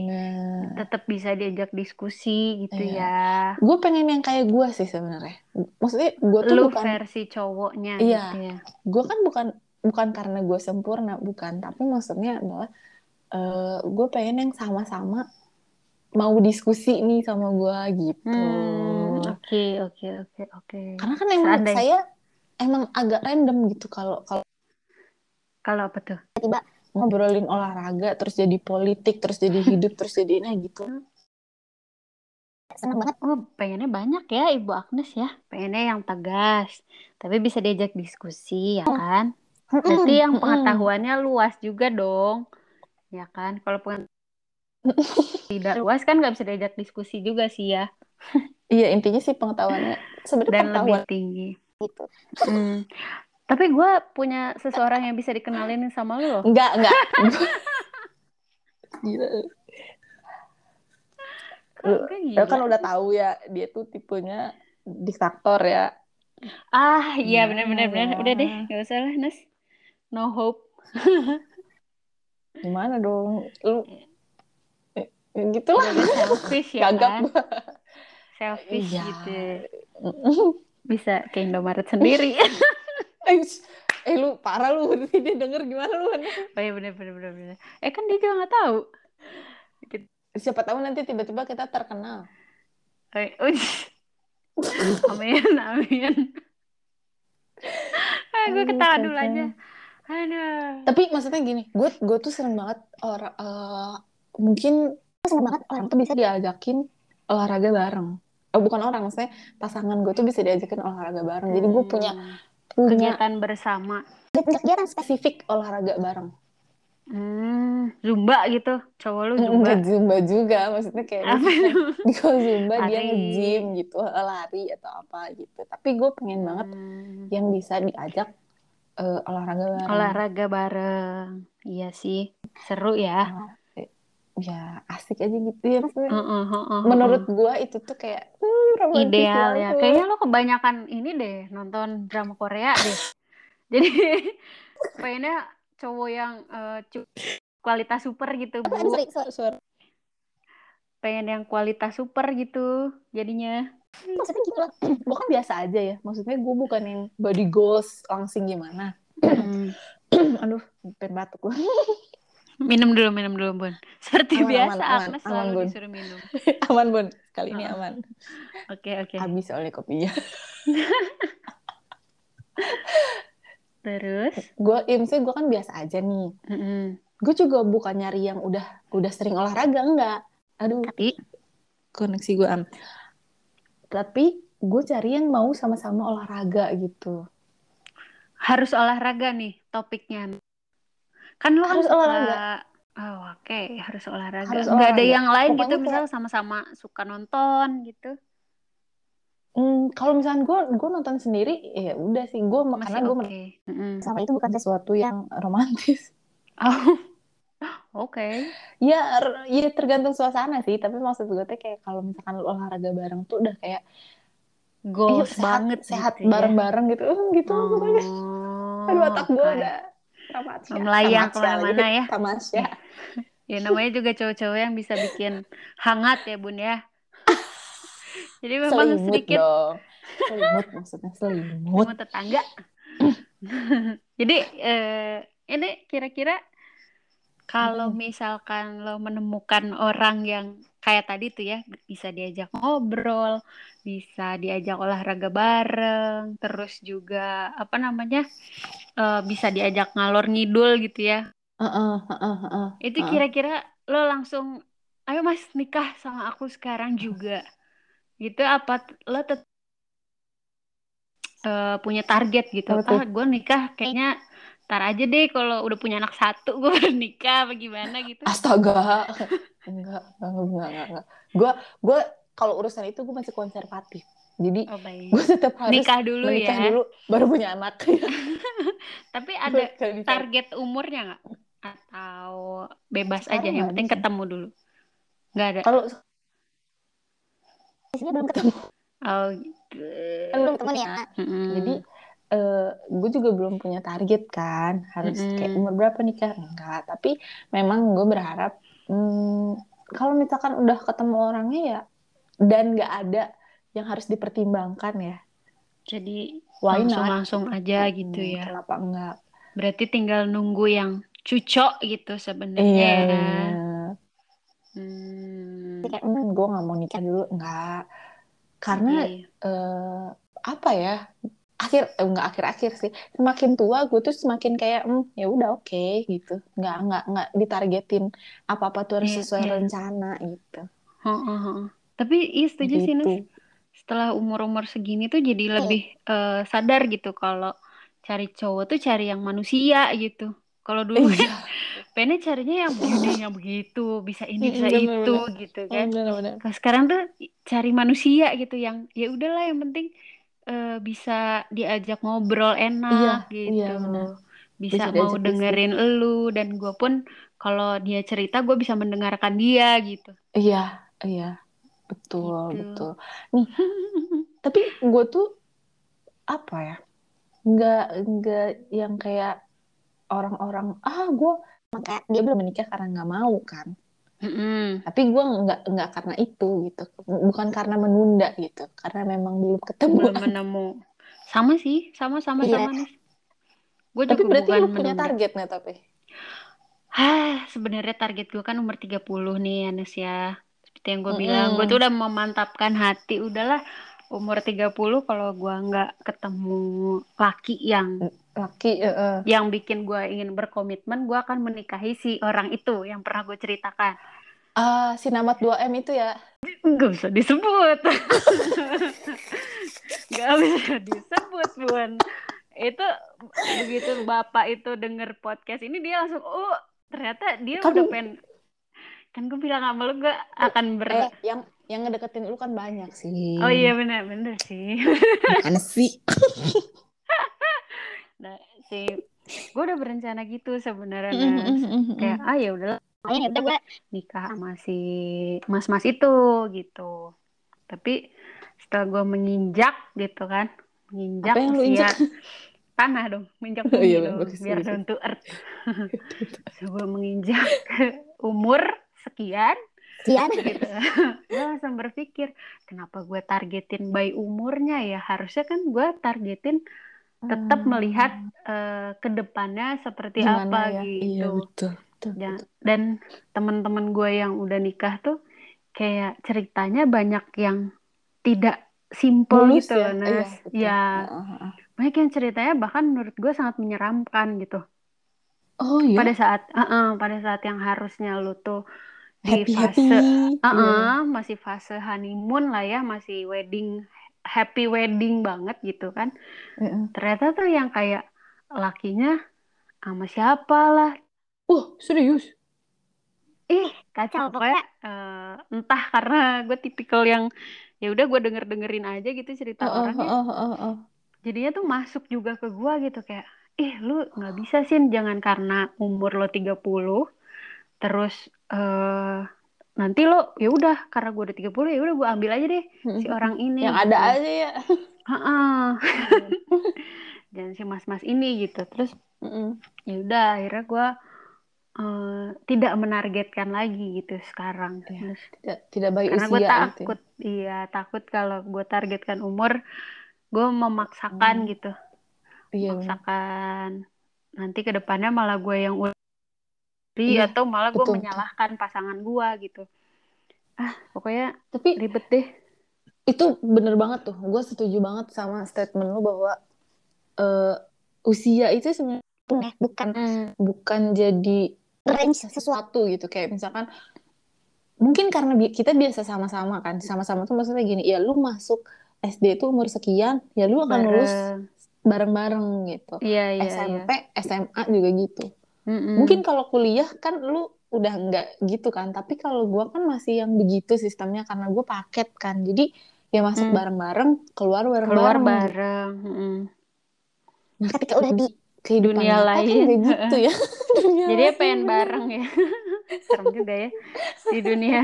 tetap bisa diajak diskusi gitu Iya. ya. gue pengen yang kayak gue sih sebenarnya maksudnya gue tuh Lu bukan versi cowoknya Iya. gitu ya. gue kan bukan bukan karena gue sempurna bukan tapi maksudnya adalah gue pengen yang sama-sama mau diskusi nih sama gue gitu Hmm, oke, oke, oke, oke. karena kan emang Seandainya- saya emang agak random gitu kalau kalau Kalau apa tuh? ngobrolin olahraga terus jadi politik terus jadi hidup terus jadi nah gitu seneng banget Oh, pengennya banyak ya Ibu Agnes ya. Pengennya yang tegas, tapi bisa diajak diskusi ya kan? Berarti yang Mm-mm. pengetahuannya luas juga dong. Ya kan? Kalau pengetahuan tidak luas kan nggak bisa diajak diskusi juga sih ya. iya intinya sih pengetahuannya sebenarnya Dan pengetahuan lebih tinggi. gitu Hmm. Tapi gue punya seseorang yang bisa dikenalin sama loh. enggak enggak gila Lu, Enggak lu gila. kan udah tahu ya dia tuh tipenya diktator ya Ah, iya Nah, benar-benar benar. ya. Udah deh, nggak usah lah, Nas. No hope. gimana dong lu eh, gitu lah selfish ya kan? Selfish Iya. gitu. Bisa ke Indomaret sendiri. eh, eh lu parah lu dia denger gimana lu Oh iya benar benar benar benar. Eh kan dia juga nggak tahu. siapa tahu nanti tiba-tiba kita terkenal Eh, amin amin. ah, gue Aduh, ketawa dulu aja. Aduh. Tapi maksudnya gini, gue gue tuh sering banget orang eh, mungkin sering banget orang tuh bisa diajakin olahraga bareng. Oh, bukan orang, maksudnya pasangan gue tuh bisa diajakin olahraga bareng. Jadi gue punya Hmm, punya kegiatan bersama. kegiatan spesifik olahraga bareng. Hmm, zumba gitu. Cowok lu zumba. Enggak zumba juga, maksudnya kayak Apa kalau zumba dia Lari. nge-gym gitu, lari atau apa gitu. Tapi gue pengen banget Hmm, yang bisa diajak eh, olahraga bareng. olahraga bareng. Iya sih. Seru ya. Ya asik aja gitu ya. maksudnya. Heeh, heeh, heeh. Menurut gue itu tuh kayak uh, romantis ideal ya. banget. Kayaknya lo kebanyakan ini deh nonton drama Korea deh. Jadi pengennya cowok yang cu- kualitas super gitu, Bu. Sorry, sorry, sorry. Pengen yang kualitas super gitu jadinya. maksudnya gitu loh gue kan biasa aja ya maksudnya gue bukan yang body goals langsing gimana Hmm. aduh pengen batuk gue Minum dulu, minum dulu, Bun. Seperti Aman, biasa, aman, aman, Agnes aman, selalu Bun. disuruh minum. aman bun kali ini Heeh. aman Oke, oke. habis soalnya kopinya Terus? gue imsnya gue kan biasa aja nih Mm-mm. gue juga bukan nyari yang udah udah sering olahraga enggak aduh Tapi, koneksi gue am tapi gue cari yang mau sama-sama olahraga gitu harus olahraga nih topiknya. Kan lu Harus suka- olahraga. Oh, oke, harus olahraga. Harus Nggak ada olahraga. yang lain Pokoknya gitu, kayak- misal sama-sama suka nonton gitu. Hmm, kalau misalnya gue gue nonton sendiri ya udah sih gue karena gue oke. Mm-mm. sama itu bukan sesuatu yang romantis Oh, oke. ya r- ya tergantung suasana sih tapi maksud gue tuh kayak kalau misalkan lu olahraga bareng tuh udah kayak Goals sehat banget sehat gitu ya. bareng-bareng gitu gitu pokoknya Oh, aduh otak gue oke. udah tamasya Melayang ke mana-mana ya. tamasya Ya namanya juga cowok-cowok yang bisa bikin hangat ya bun ya. Jadi memang selimut sedikit dong selimut maksudnya selimut sama tetangga. Jadi eh, ini kira-kira kalau misalkan lo menemukan orang yang kayak tadi tuh ya bisa diajak ngobrol, bisa diajak olahraga bareng, terus juga apa namanya eh, bisa diajak ngalor ngidul gitu ya. Heeh, heeh, heeh. Itu Heeh. kira-kira lo langsung, ayo mas nikah sama aku sekarang juga. Gitu apa lo tet eh, punya target gitu. Ah gue nikah kayaknya tar aja deh kalau udah punya anak satu gue baru nikah apa gimana gitu. astaga enggak enggak enggak enggak, enggak. gue gue kalau urusan itu gue masih konservatif jadi Oh baik. gue tetap harus Nikah dulu menikah ya. dulu baru punya anak Tapi ada bisa. target umurnya nggak? Atau bebas Sekarang aja yang penting sih. ketemu dulu. Nggak ada. kalau belum ketemu Oh gitu. belum ketemu ya Mm-mm. jadi eh gue juga belum punya target kan harus Mm-mm. kayak umur berapa nikah enggak tapi memang gue berharap hmm, kalau misalkan udah ketemu orangnya ya dan nggak ada yang harus dipertimbangkan ya Jadi why langsung not langsung aja gitu Hmm, ya. kenapa enggak Berarti tinggal nunggu yang cucok gitu sebenarnya. iya ya. bener. Hmm. kayak "Hmm, gue nggak mau nikah dulu enggak karena Iya. eh, apa ya akhir eh, enggak akhir-akhir sih semakin tua gue tuh semakin kayak hmm, ya udah oke gitu nggak nggak nggak ditargetin apa apa tuh harus Iya, sesuai iya. rencana gitu Heeh, heeh. Tapi iya setuju sih gitu Nus. Setelah umur-umur segini tuh jadi lebih eh, sadar gitu kalau cari cowok tuh cari yang manusia gitu. Kalau dulu kan iya pengennya carinya yang begini, yang begitu, bisa ini, bisa Bener, itu bener. gitu kan. benar-benar Kalau sekarang tuh cari manusia gitu yang ya udahlah yang penting eh, bisa diajak ngobrol iya enak iya gitu. benar Bisa bisa mau dengerin elu dan gue pun kalau dia cerita gue bisa mendengarkan dia gitu. iya iya betul Gitu. betul nih tapi gue tuh apa ya nggak nggak yang kayak orang-orang ah gue dia belum menikah karena nggak mau kan Mm-mm. tapi gue nggak nggak karena itu gitu. Bukan karena menunda gitu. Karena memang belum ketemu. Belum menemu. Sama sih sama sama Iya. sama nih. Gue tapi juga berarti bukan lu punya menunda. target nih tapi Hah, sebenarnya target gue kan umur 30 nih Anes ya seperti yang gue bilang gue tuh udah memantapkan hati. Udahlah umur 30 kalau gue nggak ketemu laki yang laki eh, eh. yang bikin gue ingin berkomitmen gue akan menikahi si orang itu yang pernah gue ceritakan ah si namat 2M itu ya? Gak bisa disebut. Gak bisa disebut, Bun. Itu begitu Bapak itu denger podcast ini dia langsung, oh ternyata dia Kan- udah pengen kan gue bilang sama lu gue akan ber eh yang yang ngedeketin lu kan banyak sih. Oh iya benar benar sih. Mana sih? Nah si gue udah berencana gitu sebenarnya. Mm, kayak ah ya udahlah ya udah gue nikah sama si mas-mas itu gitu tapi setelah gue menginjak gitu kan menginjak Apa yang lu usia injak? tanah dong menginjak Oh, bumi iya, dong bagus, biar down to earth gue menginjak umur sekian Sian. gitu. gue langsung berpikir kenapa gue targetin by umurnya ya harusnya kan gue targetin tetap hmm. melihat uh, ke depannya seperti Gimana apa ya? gitu. Iya betul. Betul, ya, betul. Dan teman-teman gue yang udah nikah tuh kayak ceritanya banyak yang tidak simple gitu ya? loh, Nas. Iya, ya, uh, banyak yang ceritanya bahkan menurut gue sangat menyeramkan gitu. Oh iya. Pada saat, uh -uh, pada saat yang harusnya lu tuh di happy, fase, happy. Uh -uh, yeah. masih fase honeymoon lah ya, masih wedding happy wedding banget gitu kan. Mm. Ternyata tuh yang kayak lakinya sama siapa lah. Oh, serius? Ih, kacau pokoknya uh, entah karena gue tipikal yang ya udah gue denger dengerin aja gitu cerita uh, orangnya. Uh, uh, uh, uh. Jadinya tuh masuk juga ke gue gitu kayak, ih lu nggak bisa sih jangan karena umur lo 30 terus uh, nanti lo ya udah karena gue udah 30 ya udah gue ambil aja deh si orang ini yang ada gitu. aja ya dan si mas-mas ini gitu terus ya udah akhirnya gue uh, tidak menargetkan lagi gitu sekarang. Ya, terus tidak tidak baik karena gue gitu ya? takut gitu. iya takut kalau gue targetkan umur gue memaksakan hmm. gitu. Iya, memaksakan. Nanti ke depannya malah gue yang iya, atau malah gue menyalahkan pasangan gue gitu. Ah pokoknya tapi ribet deh. itu bener banget tuh. Gue setuju banget sama statement lo bahwa uh, usia itu sebenarnya bukan bukan jadi range sesuatu gitu kayak misalkan mungkin karena bi kita biasa sama-sama kan sama-sama tuh maksudnya gini ya lu masuk SD itu umur sekian ya lu akan lulus bareng-bareng gitu iya, iya, SMP iya. SMA juga gitu Mm-mm. Mungkin kalau kuliah kan lu udah nggak gitu kan, tapi kalau gue kan masih yang begitu sistemnya karena gue paket kan, jadi ya masuk mm. bareng-bareng, keluar bareng-bareng. Keluar bareng. Mm. Nah ketika udah di kehidupan dunia lain, kan gitu ya. jadi ya pengen bareng ya. Serem juga ya di dunia.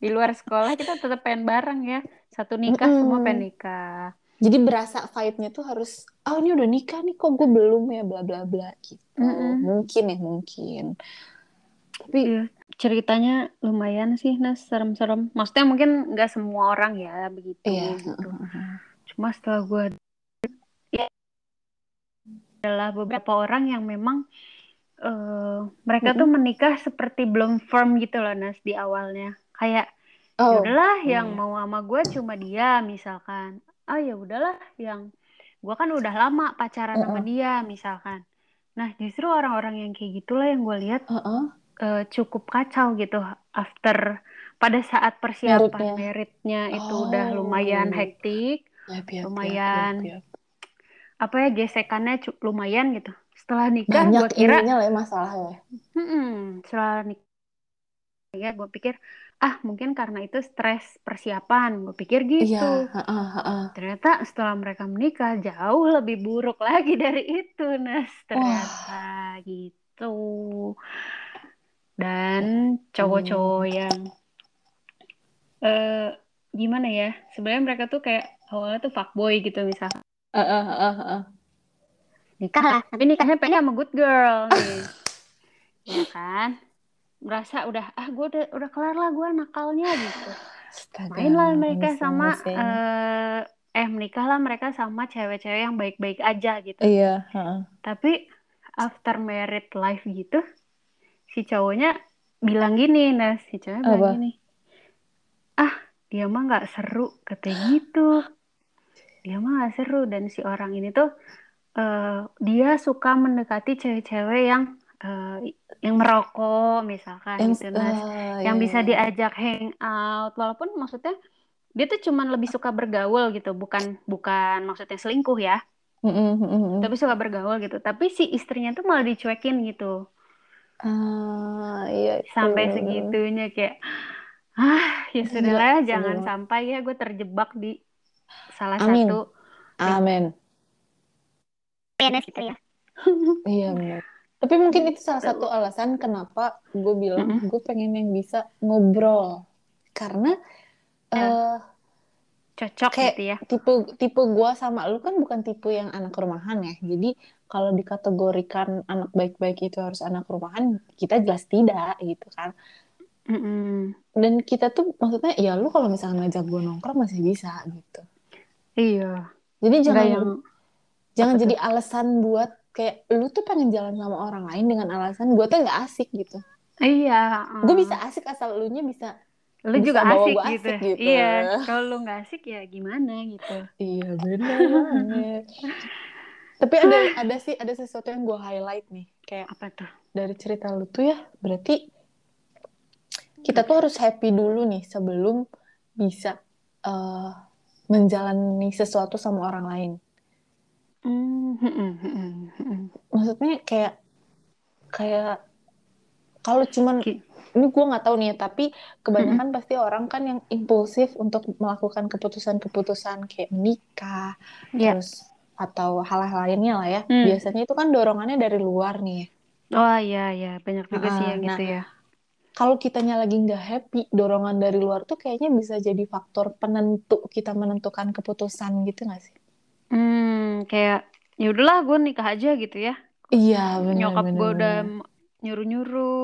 di luar sekolah kita tetap pengen bareng ya. Satu nikah mm. semua pengen nikah jadi berasa vibe-nya tuh harus oh ini udah nikah nih kok gue belum ya bla bla bla gitu mm -hmm. mungkin ya mungkin tapi iya. ceritanya lumayan sih Nas serem-serem maksudnya mungkin nggak semua orang ya begitu iya. gitu cuma setelah gue adalah beberapa orang yang memang uh, mereka mm -hmm. tuh menikah seperti belum firm gitu loh Nas di awalnya kayak ya oh, udahlah yang iya. mau sama gue cuma dia misalkan oh ya udahlah yang gue kan udah lama pacaran uh -uh. sama dia misalkan nah justru orang-orang yang kayak gitulah yang gue lihat uh -uh. uh, cukup kacau gitu after pada saat persiapan meritnya, meritnya itu oh. udah lumayan hektik yep, yep, lumayan yep, yep, yep. Apa ya gesekannya lumayan gitu setelah nikah gue kira lah ya masalahnya hmm, setelah nikah ya gue pikir ah mungkin karena itu stres persiapan gue pikir gitu iya, uh, uh, uh. ternyata setelah mereka menikah jauh lebih buruk lagi dari itu Nas ternyata oh. gitu dan cowok-cowok hmm. yang uh, gimana ya sebenarnya mereka tuh kayak awalnya tuh fuckboy gitu misalnya uh, uh, uh, uh. nikah lah tapi nikahnya pengen sama good girl nih. Ya kan? Merasa udah ah gue udah udah kelar lah gue nakalnya gitu. Mainlah mereka sama uh, eh menikahlah mereka sama cewek-cewek yang baik-baik aja gitu. Iya uh. tapi after married life gitu si cowoknya bilang gini nah si cowoknya bilang gini ah dia mah nggak seru katanya gitu dia mah gak seru. Dan si orang ini tuh uh, dia suka mendekati cewek-cewek yang uh, yang merokok misalkan yang, gitu. Nah uh, yang iya. bisa iya. diajak hang out walaupun maksudnya dia tuh cuman lebih suka bergaul gitu. Bukan bukan maksudnya selingkuh ya. Mm -hmm. tapi suka bergaul gitu. Tapi si istrinya tuh malah dicuekin gitu. Uh, iya, sampai segitunya kayak ah ya sudah lah jangan sampai ya gue terjebak di salah Amin. satu Amin. PNS gitu ya. iya benar. Tapi mungkin itu salah satu alasan kenapa gue bilang mm -hmm. gue pengen yang bisa ngobrol karena ya. uh, cocok kayak gitu ya. Tipe tipe gue sama lu kan bukan tipe yang anak rumahan ya. Jadi kalau dikategorikan anak baik-baik itu harus anak rumahan, kita jelas tidak gitu kan. Mm-mm. dan kita tuh maksudnya ya lu kalau misalnya ngajak gue nongkrong masih bisa gitu Iya. jadi jangan yang jangan jadi alasan buat kayak lu tuh pengen jalan sama orang lain dengan alasan gue tuh nggak asik gitu iya. gue uh. bisa asik asal lu nya bisa Lu bisa juga bawa asik gitu. asik gitu. Iya. Kalau lu nggak asik ya gimana gitu. iya banget tapi ada ada sih ada sesuatu yang gue highlight nih kayak Apa tuh? dari cerita lu tuh ya berarti kita tuh harus happy dulu nih sebelum bisa eh, menjalani sesuatu sama orang lain Mm, mm, mm, mm, mm. maksudnya kayak kayak kalau cuman ini gue nggak tahu nih ya tapi kebanyakan pasti orang kan yang impulsif untuk melakukan keputusan-keputusan kayak menikah Iya. terus atau hal-hal lainnya lah ya Hmm. biasanya itu kan dorongannya dari luar nih ya. Oh iya iya banyak juga sih Ah, yang nah, gitu ya. Kalau kitanya lagi nggak happy dorongan dari luar tuh kayaknya bisa jadi faktor penentu kita menentukan keputusan gitu nggak sih Hmm, kayak ya udahlah gue nikah aja gitu ya. iya benar Nyokap gue udah nyuruh-nyuruh,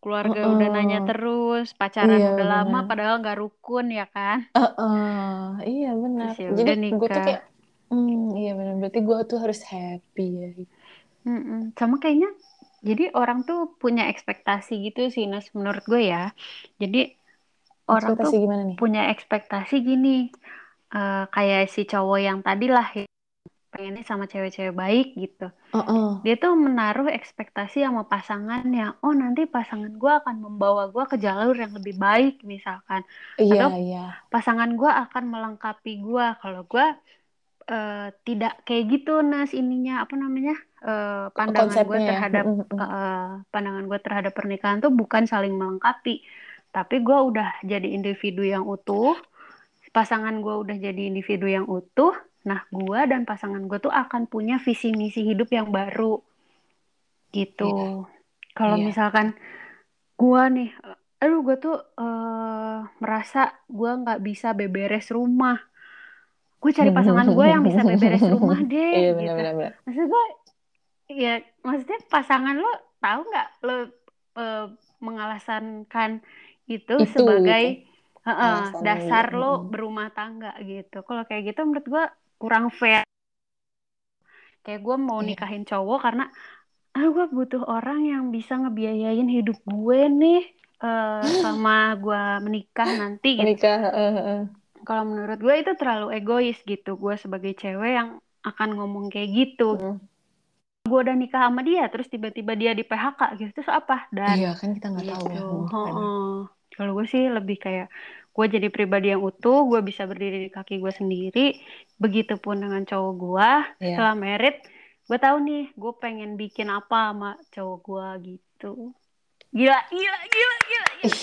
keluarga Heeh. udah nanya terus, pacaran Iya, udah lama benar. padahal nggak rukun ya kan. Heeh, iya benar ya jadi gue tuh kayak hmm, iya benar berarti gue tuh harus happy ya Mm-mm. Sama kayaknya jadi orang tuh punya ekspektasi gitu sih Nas menurut gue ya. Jadi orang ekspektasi tuh gimana nih punya ekspektasi gini eh, kayak si cowok yang tadi lah ya, pengennya sama cewek-cewek baik gitu. Heeh. Dia tuh menaruh ekspektasi sama pasangannya. Oh nanti pasangan gue akan membawa gue ke jalur yang lebih baik misalkan. iya Atau iya pasangan gue akan melengkapi gue. Kalau gue eh, tidak kayak gitu Nas ininya apa namanya Eh, pandangan gue ya terhadap mm. eh, pandangan gue terhadap pernikahan tuh bukan saling melengkapi, tapi gue udah jadi individu yang utuh, pasangan gue udah jadi individu yang utuh. Nah, gue dan pasangan gue tuh akan punya visi misi hidup yang baru, gitu. Kalau Iya. misalkan gue nih, aduh gue tuh eh, merasa gue nggak bisa beberes rumah, gue cari pasangan gue yang bisa beberes rumah deh, iya gitu. benar benar Maksud gue, ya maksudnya pasangan lo tahu nggak lo eh, mengalaskan itu, Itu, sebagai Alasan dasar lo berumah tangga gitu. Kalau kayak gitu menurut gue kurang fair. Kayak gue mau Iya. nikahin cowok karena ah gue butuh orang yang bisa ngebiayain hidup gue nih eh, sama gue menikah nanti gitu. menikah heeh, heeh. Kalau menurut gue itu terlalu egois gitu. Gue sebagai cewek yang akan ngomong kayak gitu. Mm. Gue udah nikah sama dia, terus tiba-tiba dia di PHK gitu. Terus apa? Dan iya kan kita nggak tahu ya gitu. Kalau gue sih lebih kayak gue jadi pribadi yang utuh, gue bisa berdiri di kaki gue sendiri. Begitupun dengan cowok gue. Iya. Setelah merit, gue tahu nih, gue pengen bikin apa sama cowok gue gitu. Gila, gila, gila, gila. gila. Ih,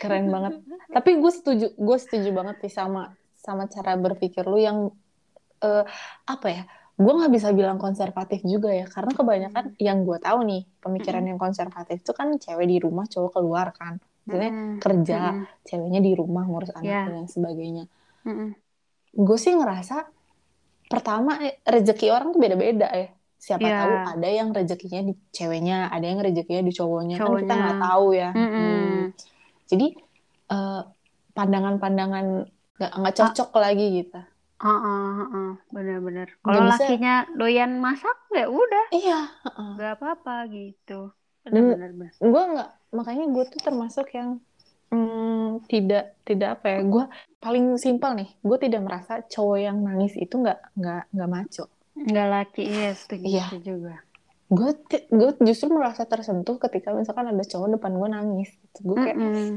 keren banget tapi gue setuju gue setuju banget sih sama sama cara berpikir lu yang eh, apa ya gue nggak bisa bilang konservatif juga ya karena kebanyakan yang gue tahu nih pemikiran yang konservatif itu kan cewek di rumah cowok keluar kan maksudnya Mm-mm. kerja Mm-mm. ceweknya di rumah ngurus anak Iya. dan sebagainya Mm-mm. gue sih ngerasa pertama eh, rezeki orang tuh beda-beda ya siapa Iya. tahu ada yang rezekinya di ceweknya ada yang rezekinya di cowoknya kan kita Cowoknya. nggak tahu ya Mm-mm. Hmm. jadi eh, pandangan-pandangan nggak nggak cocok lagi gitu Heeh, heeh, bener-bener. Nggak Kalau lakinya doyan masak, ya udah, iya heeh. nggak apa-apa gitu. Bener-bener. bener. gue nggak makanya gue tuh termasuk yang hmm, tidak tidak apa ya gue paling simpel nih gue tidak merasa cowok yang nangis itu nggak nggak nggak maco Nggak laki, iya setuju Iya. juga. gue gue justru merasa tersentuh ketika misalkan ada cowok depan gue nangis gitu. gue kayak Mm-mm.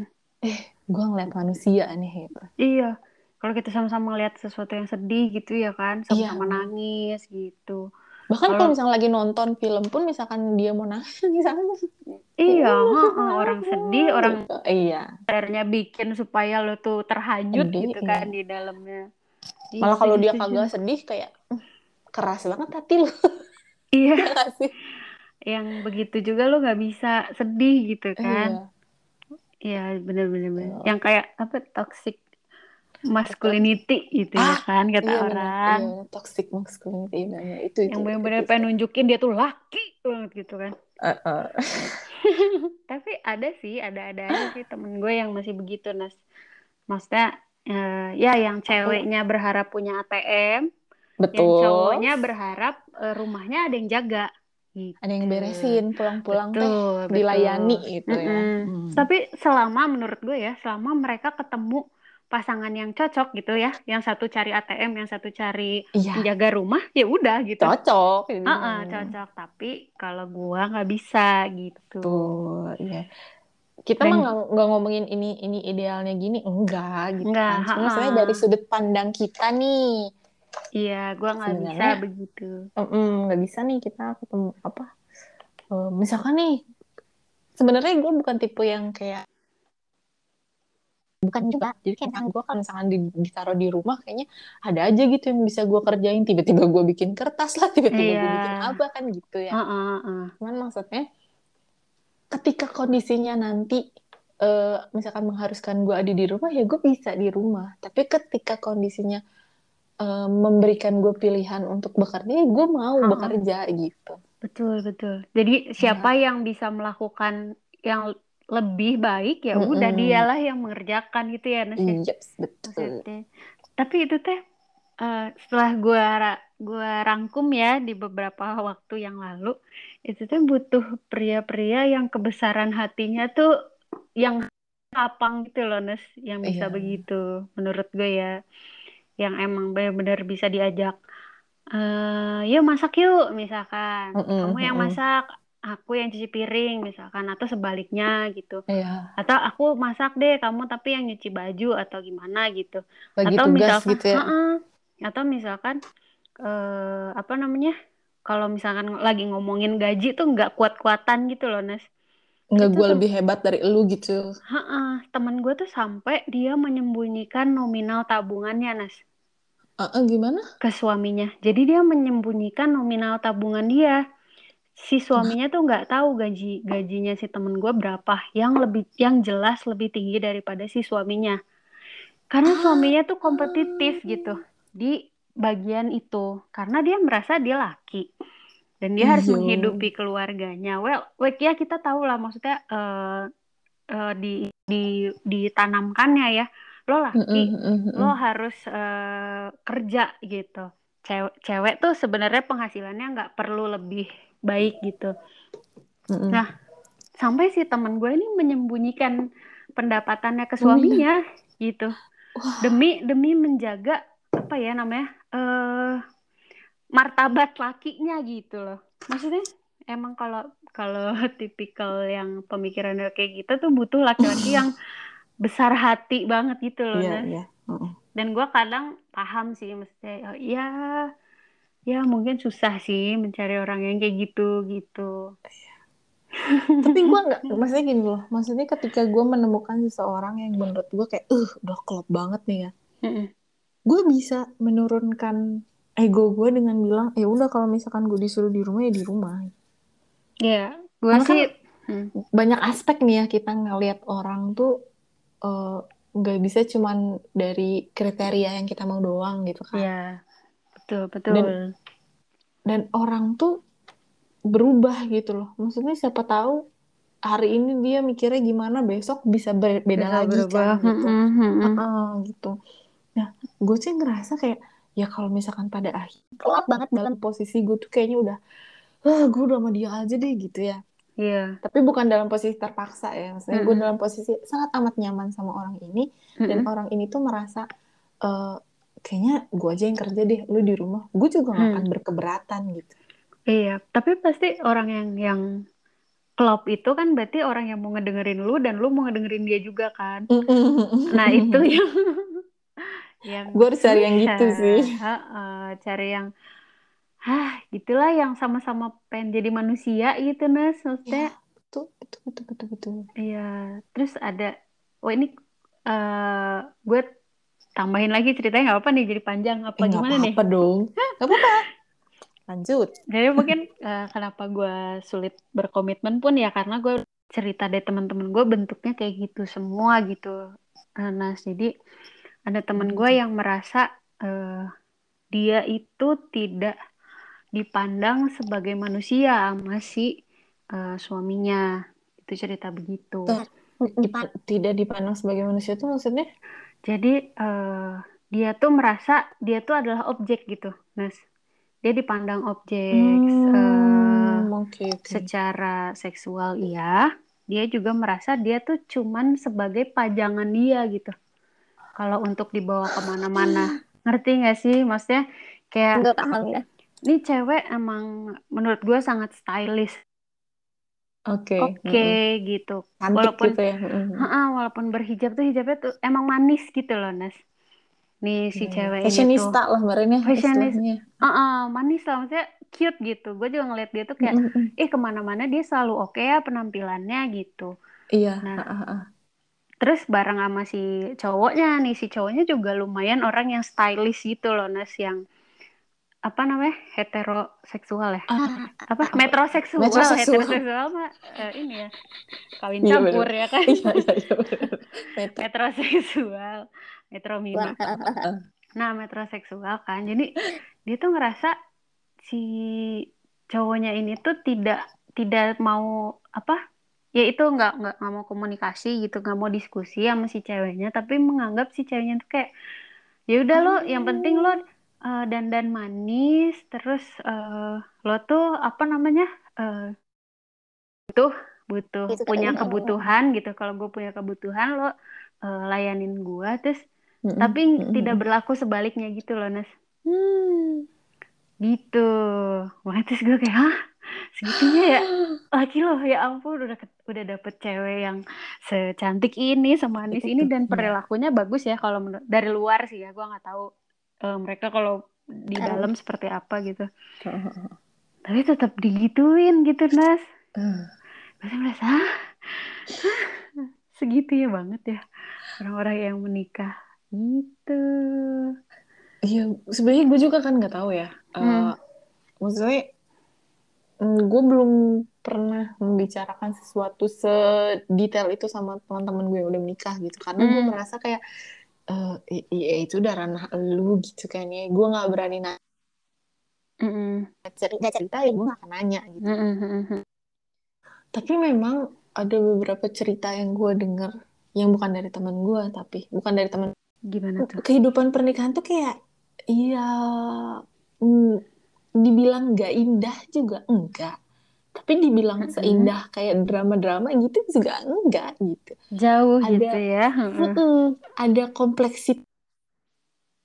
gue ngeliat manusia nih gitu Iya, kalau kita sama-sama ngeliat sesuatu yang sedih gitu ya kan, sama-sama Iya. nangis gitu. bahkan Kalau- misalnya lagi nonton film pun misalkan dia mau nangis misalnya Iya, heeh, orang sedih, orang iya akhirnya bikin supaya lo tuh terhanyut gitu iya. kan di dalamnya. Iya, malah kalau dia kagak sedih kayak "Hmm, keras banget hati lu Iya, ya yang begitu juga lo nggak bisa sedih gitu kan. iya Iya, bener-bener. bener. Betul. Yang kayak apa toxic masculinity gitu ya Ah, kan kata iya orang. iya toxic masculinity namanya itu itu Yang bener-bener itu. pengen nunjukin dia tuh laki banget gitu kan. Eh, eh. Tapi ada sih, ada-ada aja sih temen gue yang masih begitu, Nas. Maksudnya, eh, ya yang ceweknya berharap punya ATM, yang Betul. cowoknya berharap eh, rumahnya ada yang jaga. Gitu. Ada yang beresin pulang-pulang teh Betul, betul. dilayani gitu ya. Mm-mm. Hmm. Tapi selama menurut gue ya, selama mereka ketemu pasangan yang cocok gitu ya, yang satu cari ATM, yang satu cari Iya, jaga rumah, ya udah gitu. cocok. ini. Heeh, cocok. Tapi kalau gua nggak bisa gitu. Tuh, iya. Kita Dan- mah nggak ngomongin ini ini idealnya gini, enggak gitu Enggak, kan. Cuma sebenarnya dari sudut pandang kita nih, Iya, gua nggak bisa begitu. Nggak bisa nih kita ketemu apa? eh, misalkan nih, sebenarnya gue bukan tipe yang kayak bukan juga. Jadi kayak misalkan gue kalau misalkan di- ditaruh di rumah kayaknya ada aja gitu yang bisa gue kerjain. Tiba-tiba gue bikin kertas lah, tiba-tiba gue Iya. bikin apa kan gitu ya. Heeh, heeh. Cuman maksudnya ketika kondisinya nanti eh, misalkan mengharuskan gue ada di rumah ya gue bisa di rumah. Tapi ketika kondisinya eh, memberikan gue pilihan untuk bekerja, ya gue mau Ha-ha. bekerja gitu. Betul, betul. Jadi siapa yang bisa melakukan yang lebih baik ya udah Mm-mm. dialah yang mengerjakan gitu ya, Nes ya. Yes, betul. Tapi itu teh eh, setelah gua ra- gua rangkum ya di beberapa waktu yang lalu, itu teh butuh pria-pria yang kebesaran hatinya tuh yang lapang gitu loh, Nes, yang bisa Iya. begitu menurut gue ya. Yang emang benar-benar bisa diajak eh yuk masak yuk misalkan. Mm-mm, Kamu yang mm-mm. masak, aku yang cuci piring misalkan atau sebaliknya gitu. Iya, Atau aku masak deh, kamu tapi yang nyuci baju atau gimana gitu. bagi Atau tugas misalkan, gitu ya. Heeh. atau misalkan eh, apa namanya? Kalau misalkan lagi ngomongin gaji tuh nggak kuat-kuatan gitu loh, Nes. Nggak gue lebih hebat dari elu gitu. Heeh, teman gue tuh sampai dia menyembunyikan nominal tabungannya, Nes, Ah, ah, gimana? ke suaminya. Jadi dia menyembunyikan nominal tabungan dia. Si suaminya tuh nggak tahu gaji gajinya si temen gue berapa, yang lebih yang jelas lebih tinggi daripada si suaminya. Karena suaminya tuh kompetitif gitu di bagian itu, karena dia merasa dia laki dan dia harus Iya. menghidupi keluarganya. Well, well, ya kita tahu lah maksudnya eh, eh, di di ditanamkannya ya, lo laki, Mm-mm, mm-mm. lo harus eh, kerja gitu. Cewek, cewek tuh sebenarnya penghasilannya nggak perlu lebih baik gitu. Mm-mm. Nah, Sampai si teman gue ini menyembunyikan pendapatannya ke suaminya gitu. Demi demi menjaga apa ya namanya? eh martabat lakinya gitu loh. Maksudnya emang kalau kalau tipikal yang pemikirannya kayak gitu tuh butuh laki-laki yang besar hati banget gitu loh, Iya, Nas. iya. Mm-mm. Dan gue kadang paham sih, maksudnya ya ya mungkin susah sih mencari orang yang kayak gitu gitu. Tapi gue nggak, maksudnya gini loh, maksudnya ketika gue menemukan seseorang yang menurut gue kayak, uh, udah klop banget nih ya, Mm-mm. gue bisa menurunkan ego gue dengan bilang, ya udah kalau misalkan gue disuruh di rumah ya di rumah. Ya, gue Karena kan sih hmm, Banyak aspek nih ya kita ngelihat orang tuh eh, nggak bisa cuman dari kriteria yang kita mau doang gitu kan. ya betul betul. Dan- Dan orang tuh berubah gitu loh. Maksudnya siapa tahu hari ini dia mikirnya gimana, besok bisa ber- beda Bisa lagi berubah. kan gitu. Mm-mm, mm-mm. Heeh, gitu. Nah, gue sih ngerasa kayak ya kalau misalkan pada akhir kelap banget dalam posisi gue tuh kayaknya udah, ah gue udah sama dia aja deh gitu ya. Iya. Tapi bukan dalam posisi terpaksa ya, maksudnya gue Mm-mm. dalam posisi sangat amat nyaman sama orang ini dan Mm-mm. orang ini tuh merasa eh, kayaknya gue aja yang kerja deh, lu di rumah, gue juga gak Hmm. akan berkeberatan gitu. Iya, tapi pasti orang yang yang klop itu kan berarti orang yang mau ngedengerin lu dan lu mau ngedengerin dia juga kan. Nah, itu yang yang Gue harus cari yang gitu sih. Heeh, cari yang Hah, gitulah yang sama-sama pengen jadi manusia gitu, Nas. Maksudnya, Betul, betul, betul, betul, betul. Iya, terus ada, oh ini eh gue tambahin lagi ceritanya nggak apa nih jadi panjang apa Eh, gimana nih? apa-apa dong. Gak apa-apa. Lanjut. Jadi mungkin eh, kenapa gue sulit berkomitmen pun ya karena gue cerita dari teman-teman gue bentuknya kayak gitu semua gitu. Eh, Nas, jadi ada teman gue yang merasa eh, dia itu tidak dipandang sebagai manusia sama si eh, suaminya. itu cerita begitu tidak dipandang sebagai manusia tuh maksudnya? jadi eh, dia tuh merasa dia tuh adalah objek gitu Nas dia dipandang objek eh, Hmm, oke oke. secara seksual iya dia juga merasa dia tuh cuman sebagai pajangan dia gitu kalau untuk dibawa ke mana-mana ngerti nggak sih maksudnya kayak Enggak paham ya. Ini cewek emang menurut gue sangat stylish Oke. oke mm-mm. gitu Cantik walaupun gitu ya. mm-mm. Ha-ha, walaupun berhijab tuh hijabnya tuh emang manis gitu loh Nas nih si Iya, iya. cewek Fashionista lah kemarin ya fashionis istilahnya. Heeh, manis lah maksudnya cute gitu gue juga ngeliat dia tuh kayak Mm-mm. eh ke mana-mana dia selalu oke ya penampilannya gitu Iya. Nah. ah, ah, ah. terus bareng sama si cowoknya nih si cowoknya juga lumayan orang yang stylish gitu loh Nas yang apa namanya? Heteroseksual ya? Ah, apa? Metroseksual. Metroseksual. heteroseksual mah eh, ini ya kawin Iya, campur ya kan? Iya iya iya. bener. Metro. metroseksual. Metromina. Nah metroseksual kan. Jadi dia tuh ngerasa si cowoknya ini tuh tidak tidak mau apa? Ya itu nggak nggak nggak mau komunikasi gitu nggak mau diskusi sama si ceweknya tapi menganggap si ceweknya tuh kayak ya udah lo yang penting lo eh, dandan manis terus eh, lo tuh apa namanya eh, butuh butuh Gitu, punya kebutuhan gitu kalau gue punya kebutuhan lo eh, layanin gue terus Mm-mm. tapi Mm-mm. tidak berlaku sebaliknya gitu loh Nas Hmm. gitu makanya terus gue kayak hah segitunya ya laki lo ya ampun udah udah dapet cewek yang secantik ini semanis ini dan Iya. perilakunya bagus ya kalau dari luar sih ya gue nggak tahu eh, mereka kalau di dalam seperti apa gitu tapi tetap digituin gitu Nas gue tuh merasa segitu ya banget ya orang-orang yang menikah gitu Iya, sebenarnya gue juga kan nggak tahu ya. Eh, Hmm. maksudnya, gue belum pernah membicarakan sesuatu sedetail itu sama teman-teman gue yang udah menikah gitu. Karena gue Hmm. merasa kayak, i- iya itu udah ranah lu gitu kan ya. Gue nggak berani nanya Mm-mm. cerita cerita ya gue nggak akan nanya gitu. Mm-mm, mm-mm. Tapi memang ada beberapa cerita yang gue denger yang bukan dari teman gue, tapi bukan dari teman gimana tuh kehidupan pernikahan tuh kayak iya mm, dibilang nggak indah juga enggak tapi dibilang Mm-mm. seindah kayak drama-drama gitu juga enggak gitu jauh Ada- gitu ya Mm-mm. Ada kompleksitas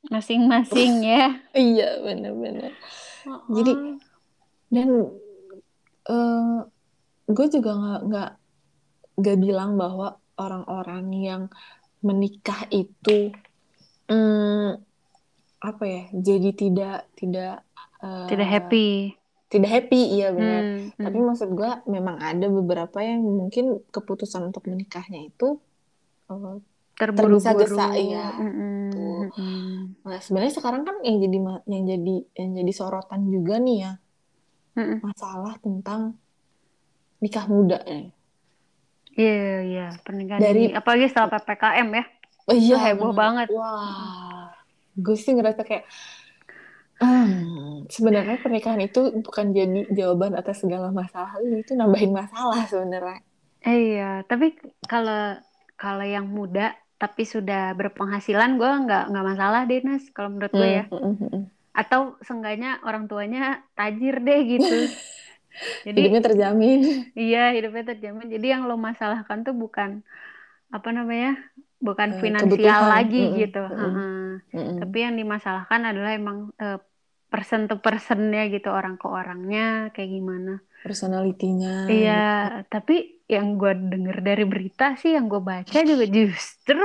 masing-masing ya iya bener-bener Jadi, Oh. dan eh gue juga nggak nggak nggak bilang bahwa orang-orang yang menikah itu mm, apa ya jadi tidak tidak eh, tidak happy tidak happy iya benar Hmm, hmm. Tapi maksud gue memang ada beberapa yang mungkin keputusan untuk menikahnya itu eh, terburu-buru tergesa-gesa. Mm-mm, Tuh. mm-mm. nah sebenarnya sekarang kan yang jadi yang jadi yang jadi sorotan juga nih ya Mm-mm. masalah tentang nikah muda ya. Iya, iya, pernikahan Dari- ini. Apalagi setelah PPKM ya. Oh iya heboh banget. Wah, gue sih ngerasa kayak hmm, sebenarnya pernikahan itu bukan jadi jawaban atas segala masalah itu nambahin masalah sebenarnya. Eh, Iya, tapi kalau kalau yang muda tapi sudah berpenghasilan gue nggak nggak masalah deh Nas kalau menurut gue ya. Hmm, hmm. Atau seenggaknya orang tuanya tajir deh gitu. Jadi Hidupnya terjamin. iya hidupnya terjamin. Jadi yang lo masalahkan tuh bukan apa namanya? Bukan Eh, finansial kebutuhan. lagi Mm-mm, gitu. Heeh. Mm-mm. Tapi yang dimasalahkan adalah emang eh, person to personnya gitu orang ke orangnya kayak gimana. personalitinya Iya, tapi yang gue denger dari berita sih, yang gue baca juga justru,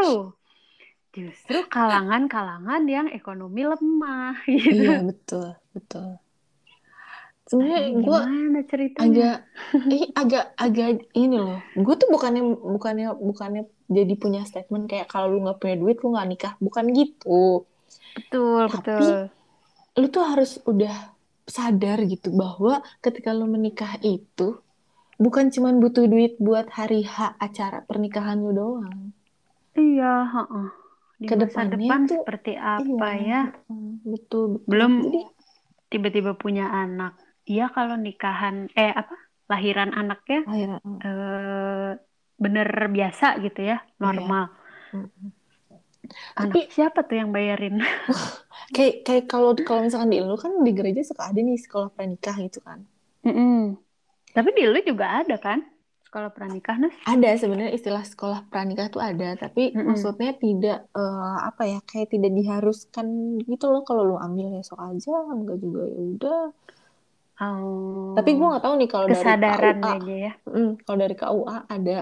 justru kalangan-kalangan yang ekonomi lemah gitu. gitu. iya betul betul sebenarnya gue agak eh agak agak ini loh gue tuh bukannya bukannya bukannya jadi punya statement kayak kalau lu nggak punya duit lu nggak nikah bukan gitu Betul, tapi- betul. lu tuh harus udah sadar gitu bahwa ketika lu menikah itu bukan cuman butuh duit buat hari H acara pernikahan lu doang Iya, heeh. Di masa Ke depannya depan tuh- seperti apa Iya. ya? Betul betul Belum jadi tiba-tiba punya anak. Iya kalau nikahan, eh apa? Lahiran anaknya akhirnya eh bener biasa gitu ya, normal. Mm-mm. Anak Tapi- siapa tuh yang bayarin? Kayak kayak kalau kalau misalkan di lu kan di gereja suka ada nih sekolah pranikah gitu kan. Mm-mm. Tapi di lu juga ada kan sekolah pranikah, Nas? Ada sebenarnya istilah sekolah pranikah tuh ada, tapi Mm-mm. maksudnya tidak eh, apa ya kayak tidak diharuskan gitu loh kalau lu ambil ya sok aja, enggak juga ya udah. Oh, Tapi gua nggak tahu nih kalau dari kesadaran KUA, aja ya. mm, kalau dari KUA ada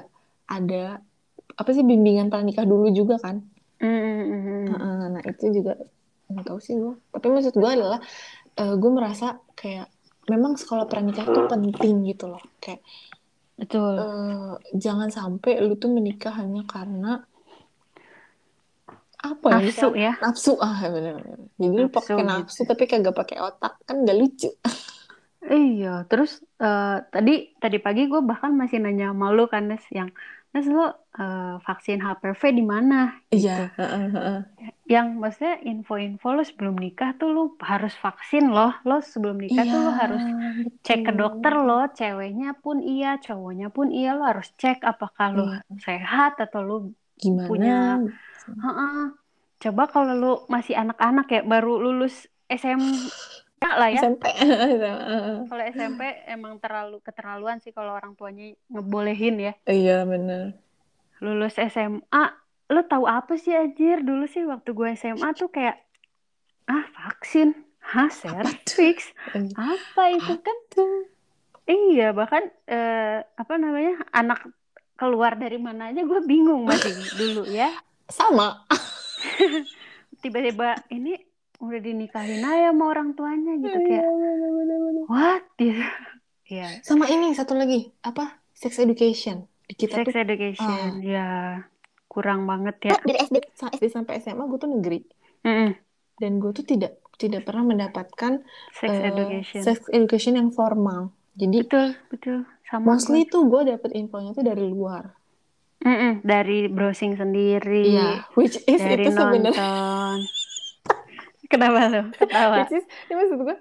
ada apa sih bimbingan pranikah dulu juga kan? Heeh, Nah itu juga nggak tahu sih gue. Tapi maksud gue adalah gue merasa kayak memang sekolah pranikah itu penting gitu loh. Kayak Betul. eh, jangan sampai lu tuh menikah hanya karena apa ya? Nafsu ya. Nafsu ah benar-benar. Jadi lu Nafsu pakai gitu. nafsu tapi kagak pakai otak kan gak lucu. Iya, terus eh, tadi tadi pagi gue bahkan masih nanya malu kan Nes yang Nes lo eh, vaksin HPV di mana? Iya. heeh, heeh. Yang maksudnya info-info lo sebelum nikah tuh lo harus vaksin loh. Lo sebelum nikah tuh lo Iya, harus cek ke betul. dokter lo, ceweknya pun iya, cowoknya pun iya, lo harus cek apakah lo Iya. sehat atau lo Gimana? punya- Heeh. Coba kalau lo masih anak-anak ya, baru lulus SMA lah ya. SMP. Kalau SMP emang terlalu keterlaluan sih kalau orang tuanya ngebolehin ya. Iya benar. Lulus SMA, lo tahu apa sih Ajir? Dulu sih waktu gue SMA tuh kayak ah vaksin, hah cervix, apa itu kan? Iya bahkan eh, apa namanya anak keluar dari mana aja gue bingung masih dulu ya. Sama. Tiba-tiba ini udah dinikahin aja sama orang tuanya gitu kayak Iya, what gitu. Iya. Sama ini satu lagi apa sex education di kita Sex tuh education, ya kurang banget ya. dari SD, SD sampai SMA gue tuh negeri Mm-mm. dan gue tuh tidak tidak pernah mendapatkan Sex eh, education. sex education yang formal. Jadi Betul, betul. Sama mostly gue. tuh gue dapet infonya tuh dari luar. Mm-mm, Dari browsing sendiri, Iya, which is dari itu sebenarnya nonton. Kenapa lo ketawa? which is ini maksud gue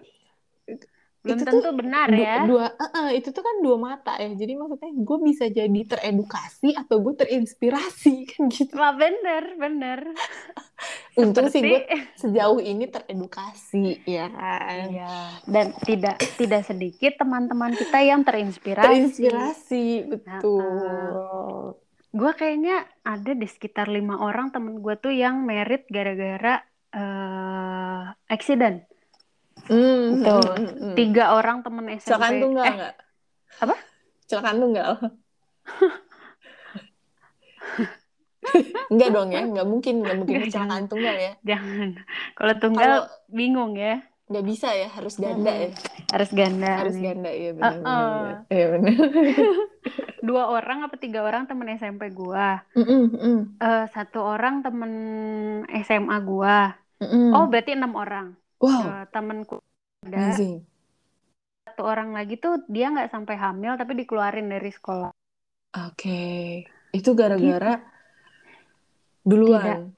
Belum itu tentu tuh benar ya. dua eh, eh, itu tuh kan dua mata ya. Jadi maksudnya gue bisa jadi teredukasi atau gue terinspirasi kan gitu. Wah bener, bener. Untung sih gue Seperti- sejauh ini teredukasi ya kan. Iya. Dan tidak tidak sedikit teman-teman kita yang terinspirasi. Terinspirasi betul. Gue kayaknya ada di sekitar lima orang temen gue tuh yang merit gara-gara eh accident. Hmm, Betul. hmm, hmm. Tiga orang temen SMP. Celakaan tunggal Eh, nggak? apa? Celakaan tunggal. Enggak dong ya, nggak mungkin, nggak mungkin Nggak, kecelakaan tunggal ya. jangan. Kalau tunggal Kalau bingung ya. nggak bisa ya, harus ganda ya. Harus ganda. Harus nih. ganda ya benar benar. Iya benar. Dua orang apa tiga orang temen SMP gua. Mm-mm, mm, Eh, satu orang temen SMA gua. Mm-mm. Oh berarti enam orang. Wow, Eh, temenku ada amazing. satu orang lagi tuh dia nggak sampai hamil tapi dikeluarin dari sekolah. Oke, itu gara-gara duluan.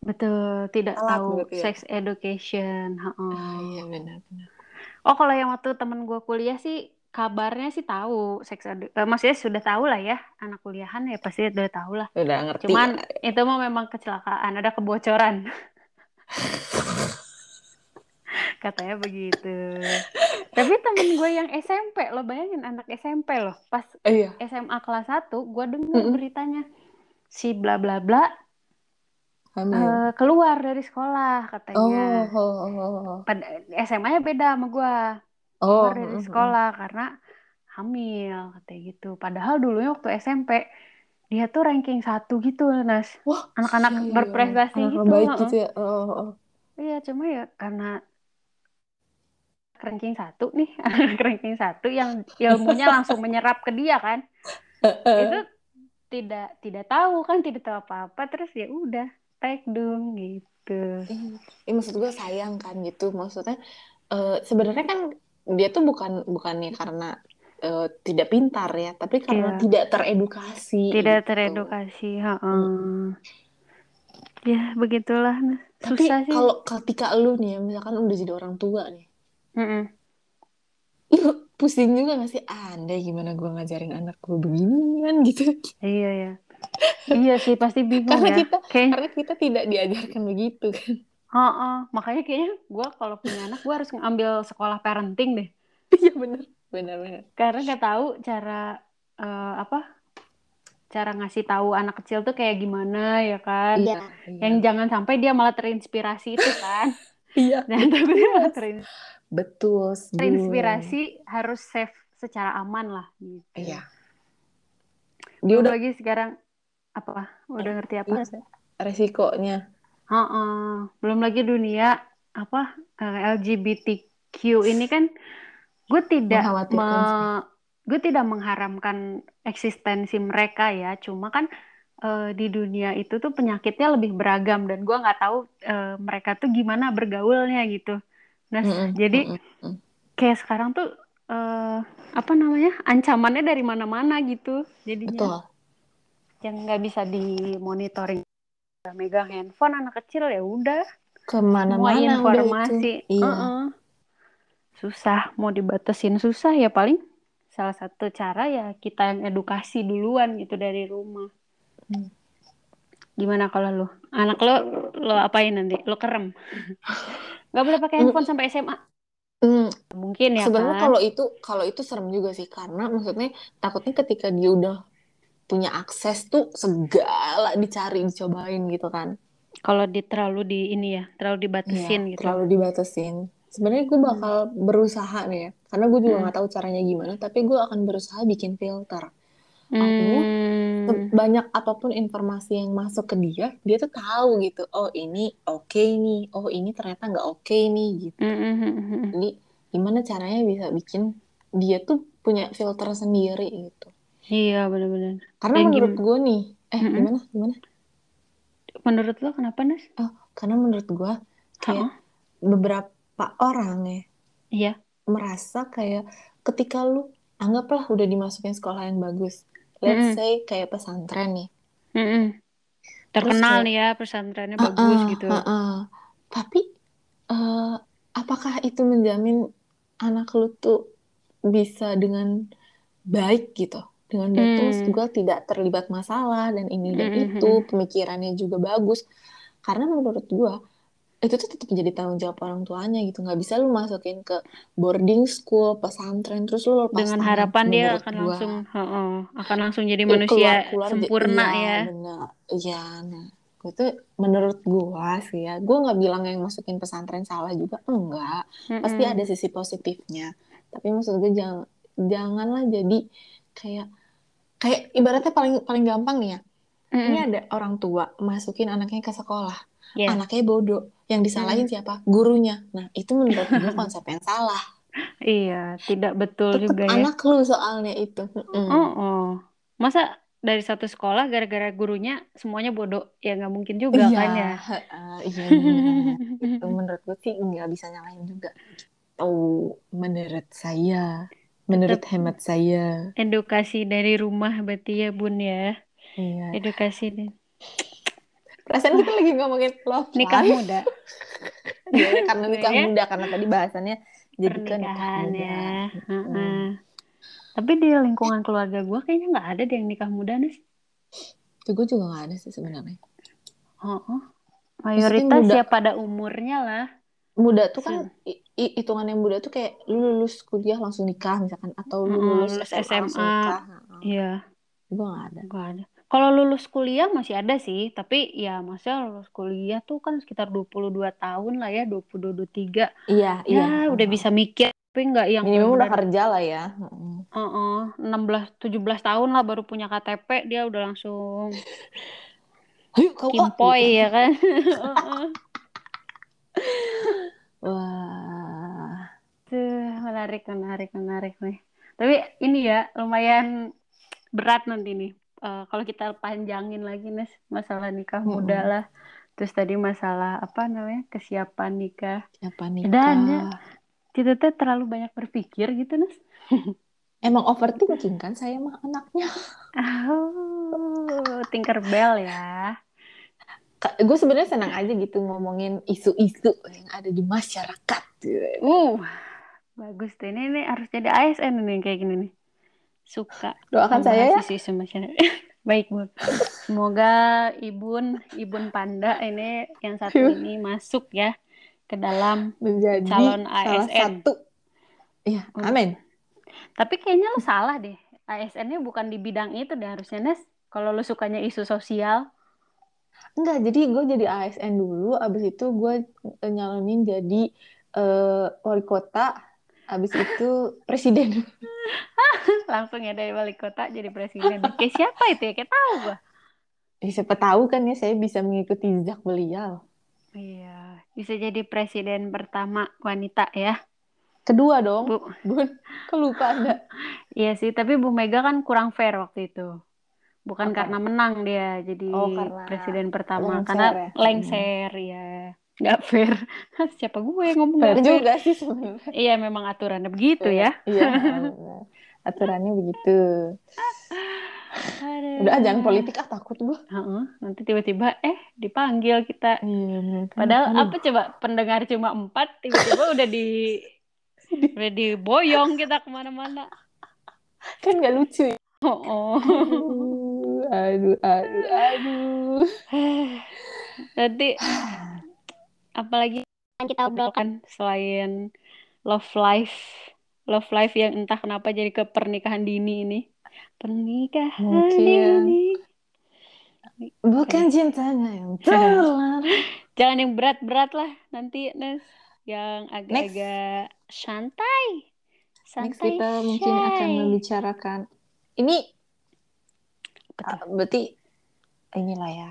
Betul, tidak Telat tahu ya? sex education. Ha-ha. Ah iya benar-benar. Oh kalau yang waktu temen gua kuliah sih kabarnya sih tahu sex edu eh, maksudnya sudah tahu lah ya anak kuliahan ya pasti udah tahu lah. Udah ngerti. Cuman ya. itu mah memang kecelakaan, ada kebocoran. Katanya begitu. Tapi temen gue yang SMP, lo bayangin anak SMP loh. Pas Eh, iya. SMA kelas 1, gue denger Mm-mm. beritanya. Si bla bla bla eh, keluar dari sekolah Oh, katanya. oh, oh, oh. Pada SMA-nya beda sama gue. Oh, Keluar dari mm, mm. sekolah karena hamil katanya gitu. Padahal dulunya waktu SMP dia tuh ranking satu gitu, Nas. Wah, Anak-anak iya, iya, iya. berprestasi Anak gitu. baik gitu ya. Oh. Iya, cuma ya karena ranking satu nih, ranking satu yang ilmunya langsung menyerap ke dia kan, itu tidak tidak tahu kan, tidak tahu apa-apa, terus ya udah take dong gitu. Eh, maksud gue sayang kan gitu. Maksudnya eh, sebenarnya kan dia tuh bukan bukannya karena eh, tidak pintar ya, tapi karena Iya. tidak teredukasi. Tidak gitu. teredukasi, heeh. Ya begitulah. Tapi susah sih. kalau ketika lu nih, ya, misalkan udah jadi orang tua nih, Mm-mm. lu pusing juga gak sih andai gimana gue ngajarin anak gue beginian gitu Iya ya. Iya sih pasti bingung karena ya. kita Kayak, karena kita tidak diajarkan begitu kan Heeh. makanya kayaknya gue kalau punya anak gue harus ngambil sekolah parenting deh. iya bener bener Karena nggak tahu cara eh, apa? Cara ngasih tahu anak kecil tuh kayak gimana ya kan? iya Yang jangan sampai dia malah terinspirasi itu kan. iya Dan takutnya malah terin- betul terinspirasi harus safe secara aman lah gitu. iya dia udah lagi sekarang apa? Udah ngerti apa? iya, resikonya Heeh. Belum lagi dunia apa eh, LGBTQ ini kan gue tidak me- gue tidak mengharamkan eksistensi mereka ya. Cuma kan eh, di dunia itu tuh penyakitnya lebih beragam dan gue nggak tahu eh, mereka tuh gimana bergaulnya gitu. Nah, Mm-mm, jadi mm-mm, mm. kayak sekarang tuh eh, apa namanya ancamannya dari mana-mana gitu. Jadinya betul yang nggak bisa dimonitoring megang handphone anak kecil ya udah ke mana-mana informasi itu iya Heeh. Susah mau dibatasin susah ya paling salah satu cara ya kita yang edukasi duluan gitu dari rumah. Hmm. gimana kalau lo anak lo lo apain nanti? Lo kerem? Nggak boleh pakai handphone sampai SMA Hmm, mungkin ya sebenarnya kan? kalau itu kalau itu serem juga sih karena maksudnya takutnya ketika dia udah punya akses tuh segala dicari dicobain gitu kan. Kalau di terlalu di ini ya terlalu dibatasin Iya, gitu. terlalu dibatasin sebenarnya gue bakal berusaha nih ya karena gue juga Hmm. nggak tahu caranya gimana tapi gue akan berusaha bikin filter artinya Hmm. banyak apa pun informasi yang masuk ke dia dia tuh tahu gitu oh ini oke nih oh ini ternyata nggak oke nih gitu Hmm, hmm, hmm, hmm. jadi gimana caranya bisa bikin dia tuh punya filter sendiri gitu iya benar-benar karena Ya, menurut gue nih eh Mm-mm. gimana gimana menurut lo kenapa Nas? oh karena menurut gue kayak beberapa orang ya iya merasa kayak ketika lu anggaplah udah dimasukin sekolah yang bagus let's Mm-mm. say kayak pesantren nih Mm-mm. terus terkenal kayak nih ya pesantrennya "Ah, bagus ah, gitu ah, ah." tapi eh, apakah itu menjamin anak lu tuh bisa dengan baik gitu dengan baik Hmm. gue tidak terlibat masalah dan ini dan Mm-mm, itu pemikirannya juga bagus karena menurut gue itu tuh tetap jadi tanggung jawab orang tuanya gitu. Nggak bisa lu masukin ke boarding school pesantren terus lu lepas dengan harapan dia akan gua. langsung heeh, akan langsung jadi Eh, manusia keluar-keluar aja. sempurna iya ya. benar iya nah gue tuh menurut gua sih ya. Gue nggak bilang yang masukin pesantren salah juga enggak. Pasti Mm-mm. ada sisi positifnya. Tapi maksud gue jangan janganlah jadi kayak kayak ibaratnya paling paling gampang nih ya. Ini Mm-mm. ada orang tua masukin anaknya ke sekolah Ya. anaknya bodoh. Yang disalahin siapa? Gurunya. Nah itu menurut gue konsep yang salah. Iya tidak betul tetap juga ya. anak lu soalnya itu. Mm-mm. oh, oh. masa dari satu sekolah gara-gara gurunya semuanya bodoh? Ya nggak mungkin juga iya kan ya? heeh, iya benar itu menurut gue sih nggak bisa nyalain juga. Oh menurut saya menurut Tetap hemat saya. edukasi dari rumah berarti ya bun ya. Iya. Edukasi dan perasaan kita lagi ngomongin love nikah life muda Iya, karena nikah Ya. muda karena tadi bahasannya jadi ke nikah muda ya Mm. Heeh. tapi di lingkungan keluarga gue kayaknya nggak ada deh yang nikah muda nih itu gue juga nggak ada sih sebenarnya Oh, mayoritas muda. ya pada umurnya lah. muda tuh kan i- hitungannya muda tuh kayak lu lulus kuliah langsung nikah misalkan atau lu lulus, SMA, Iya, gue nggak ada nggak ada. Kalau lulus kuliah masih ada sih, tapi ya masa lulus kuliah tuh kan sekitar 22 tahun lah ya, 22 23. iya Ya, iya udah bisa mikir, tapi nggak yang minimum udah kerja lah ya. Heeh, 16 17 tahun lah baru punya KTP, dia udah langsung ayo kau kimpoy ya kan. Wah Tuh, menarik, menarik, menarik nih. Tapi ini ya lumayan berat nanti nih. Eh, kalau kita panjangin lagi Nes, masalah nikah Mm-mm. muda lah. Terus tadi masalah apa namanya kesiapan nikah. siapa Dan ya, nikah kita tuh terlalu banyak berpikir gitu Nes. emang overthinking kan saya mah anaknya Oh, Tinkerbell ya. gue sebenarnya senang aja gitu ngomongin isu-isu yang ada di masyarakat Uh, Bagus tuh. Ini, ini harus jadi ASN ini kayak gini nih. Suka. Doakan saya ya. masyarakat. Baik, Bun. Semoga Ibun, Ibun Panda ini yang satu ini masuk ya ke dalam menjadi calon salah ASN. satu. Iya, amin. Tapi kayaknya lo salah deh. ASN-nya bukan di bidang itu deh harusnya, Nes. Kalau lo sukanya isu sosial. Enggak, jadi gue jadi ASN dulu, abis itu gue nyalonin jadi eh, wali kota, abis itu presiden. Langsung ya dari wali kota jadi presiden. Kayak siapa itu ya? Kayak tahu gua. Eh, siapa tahu kan ya saya bisa mengikuti jejak beliau. Iya, bisa jadi presiden pertama wanita ya. Kedua dong, Bu. Bun. Kok lupa Anda? Iya sih, tapi Bu Mega kan kurang fair waktu itu. Bukan Apa? karena menang dia jadi Oh, karena presiden pertama, lengser karena ya? lengser ya. Nggak fair. Siapa gue ngomong Fair fair? juga sih sebenarnya. Iya, memang aturannya begitu ya. Iya, aturannya begitu. Aduh. Udah ah, jangan politik ah takut gue. Heeh, nanti tiba-tiba eh dipanggil kita. Iya. Padahal Aduh, apa coba pendengar cuma empat, tiba-tiba udah di udah diboyong kita ke mana-mana. kan nggak lucu ya. Oh, oh. Aduh, aduh, aduh. Nanti apalagi yang kita obrolkan selain love life, love life yang entah kenapa jadi ke pernikahan dini ini. Pernikahan Mungkin. dini. Bukan cintanya yang. Jangan yang berat-berat lah nanti Nes. Yang agak-agak santai. Next Santai kita mungkin shy. akan membicarakan ini tuh? berarti inilah ya.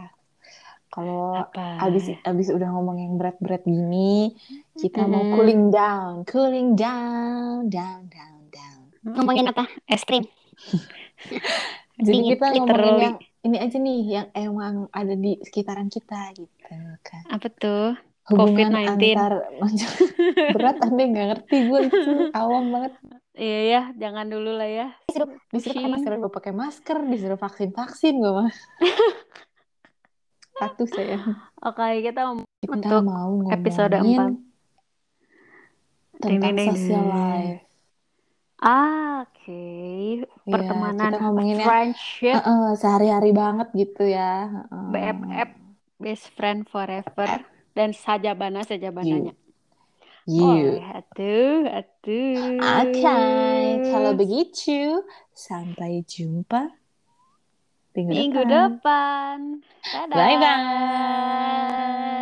Kalau abis abis udah ngomong yang berat-berat gini, kita mau Mm-mm. cooling down, cooling down, down, down, down. Ngomongin apa? Es krim. Jadi Dingin, kita ngomongin literally. yang ini aja nih, yang emang ada di sekitaran kita gitu kan. Apa tuh? Hubungan COVID-19. antar berat anda nggak ngerti gue itu awam banget. Iya ya, jangan dulu lah ya. Disuruh pakai Pusing. masker, gue pakai masker, disuruh vaksin vaksin gue mah. Satu saya. Oke, kita mau Kita Untuk mau episode 4. tentang Ding, social life. Ah, oke. Iya, Pertemanan, kita ngomongin yang friendship, Heeh, sehari-hari banget gitu ya. Heeh. BFF, best friend forever, dan sajabana sajabananya. You. Oh, atuh, atuh. Oke, kalau begitu sampai jumpa minggu Minggu depan. depan. Dadah. Bye bye.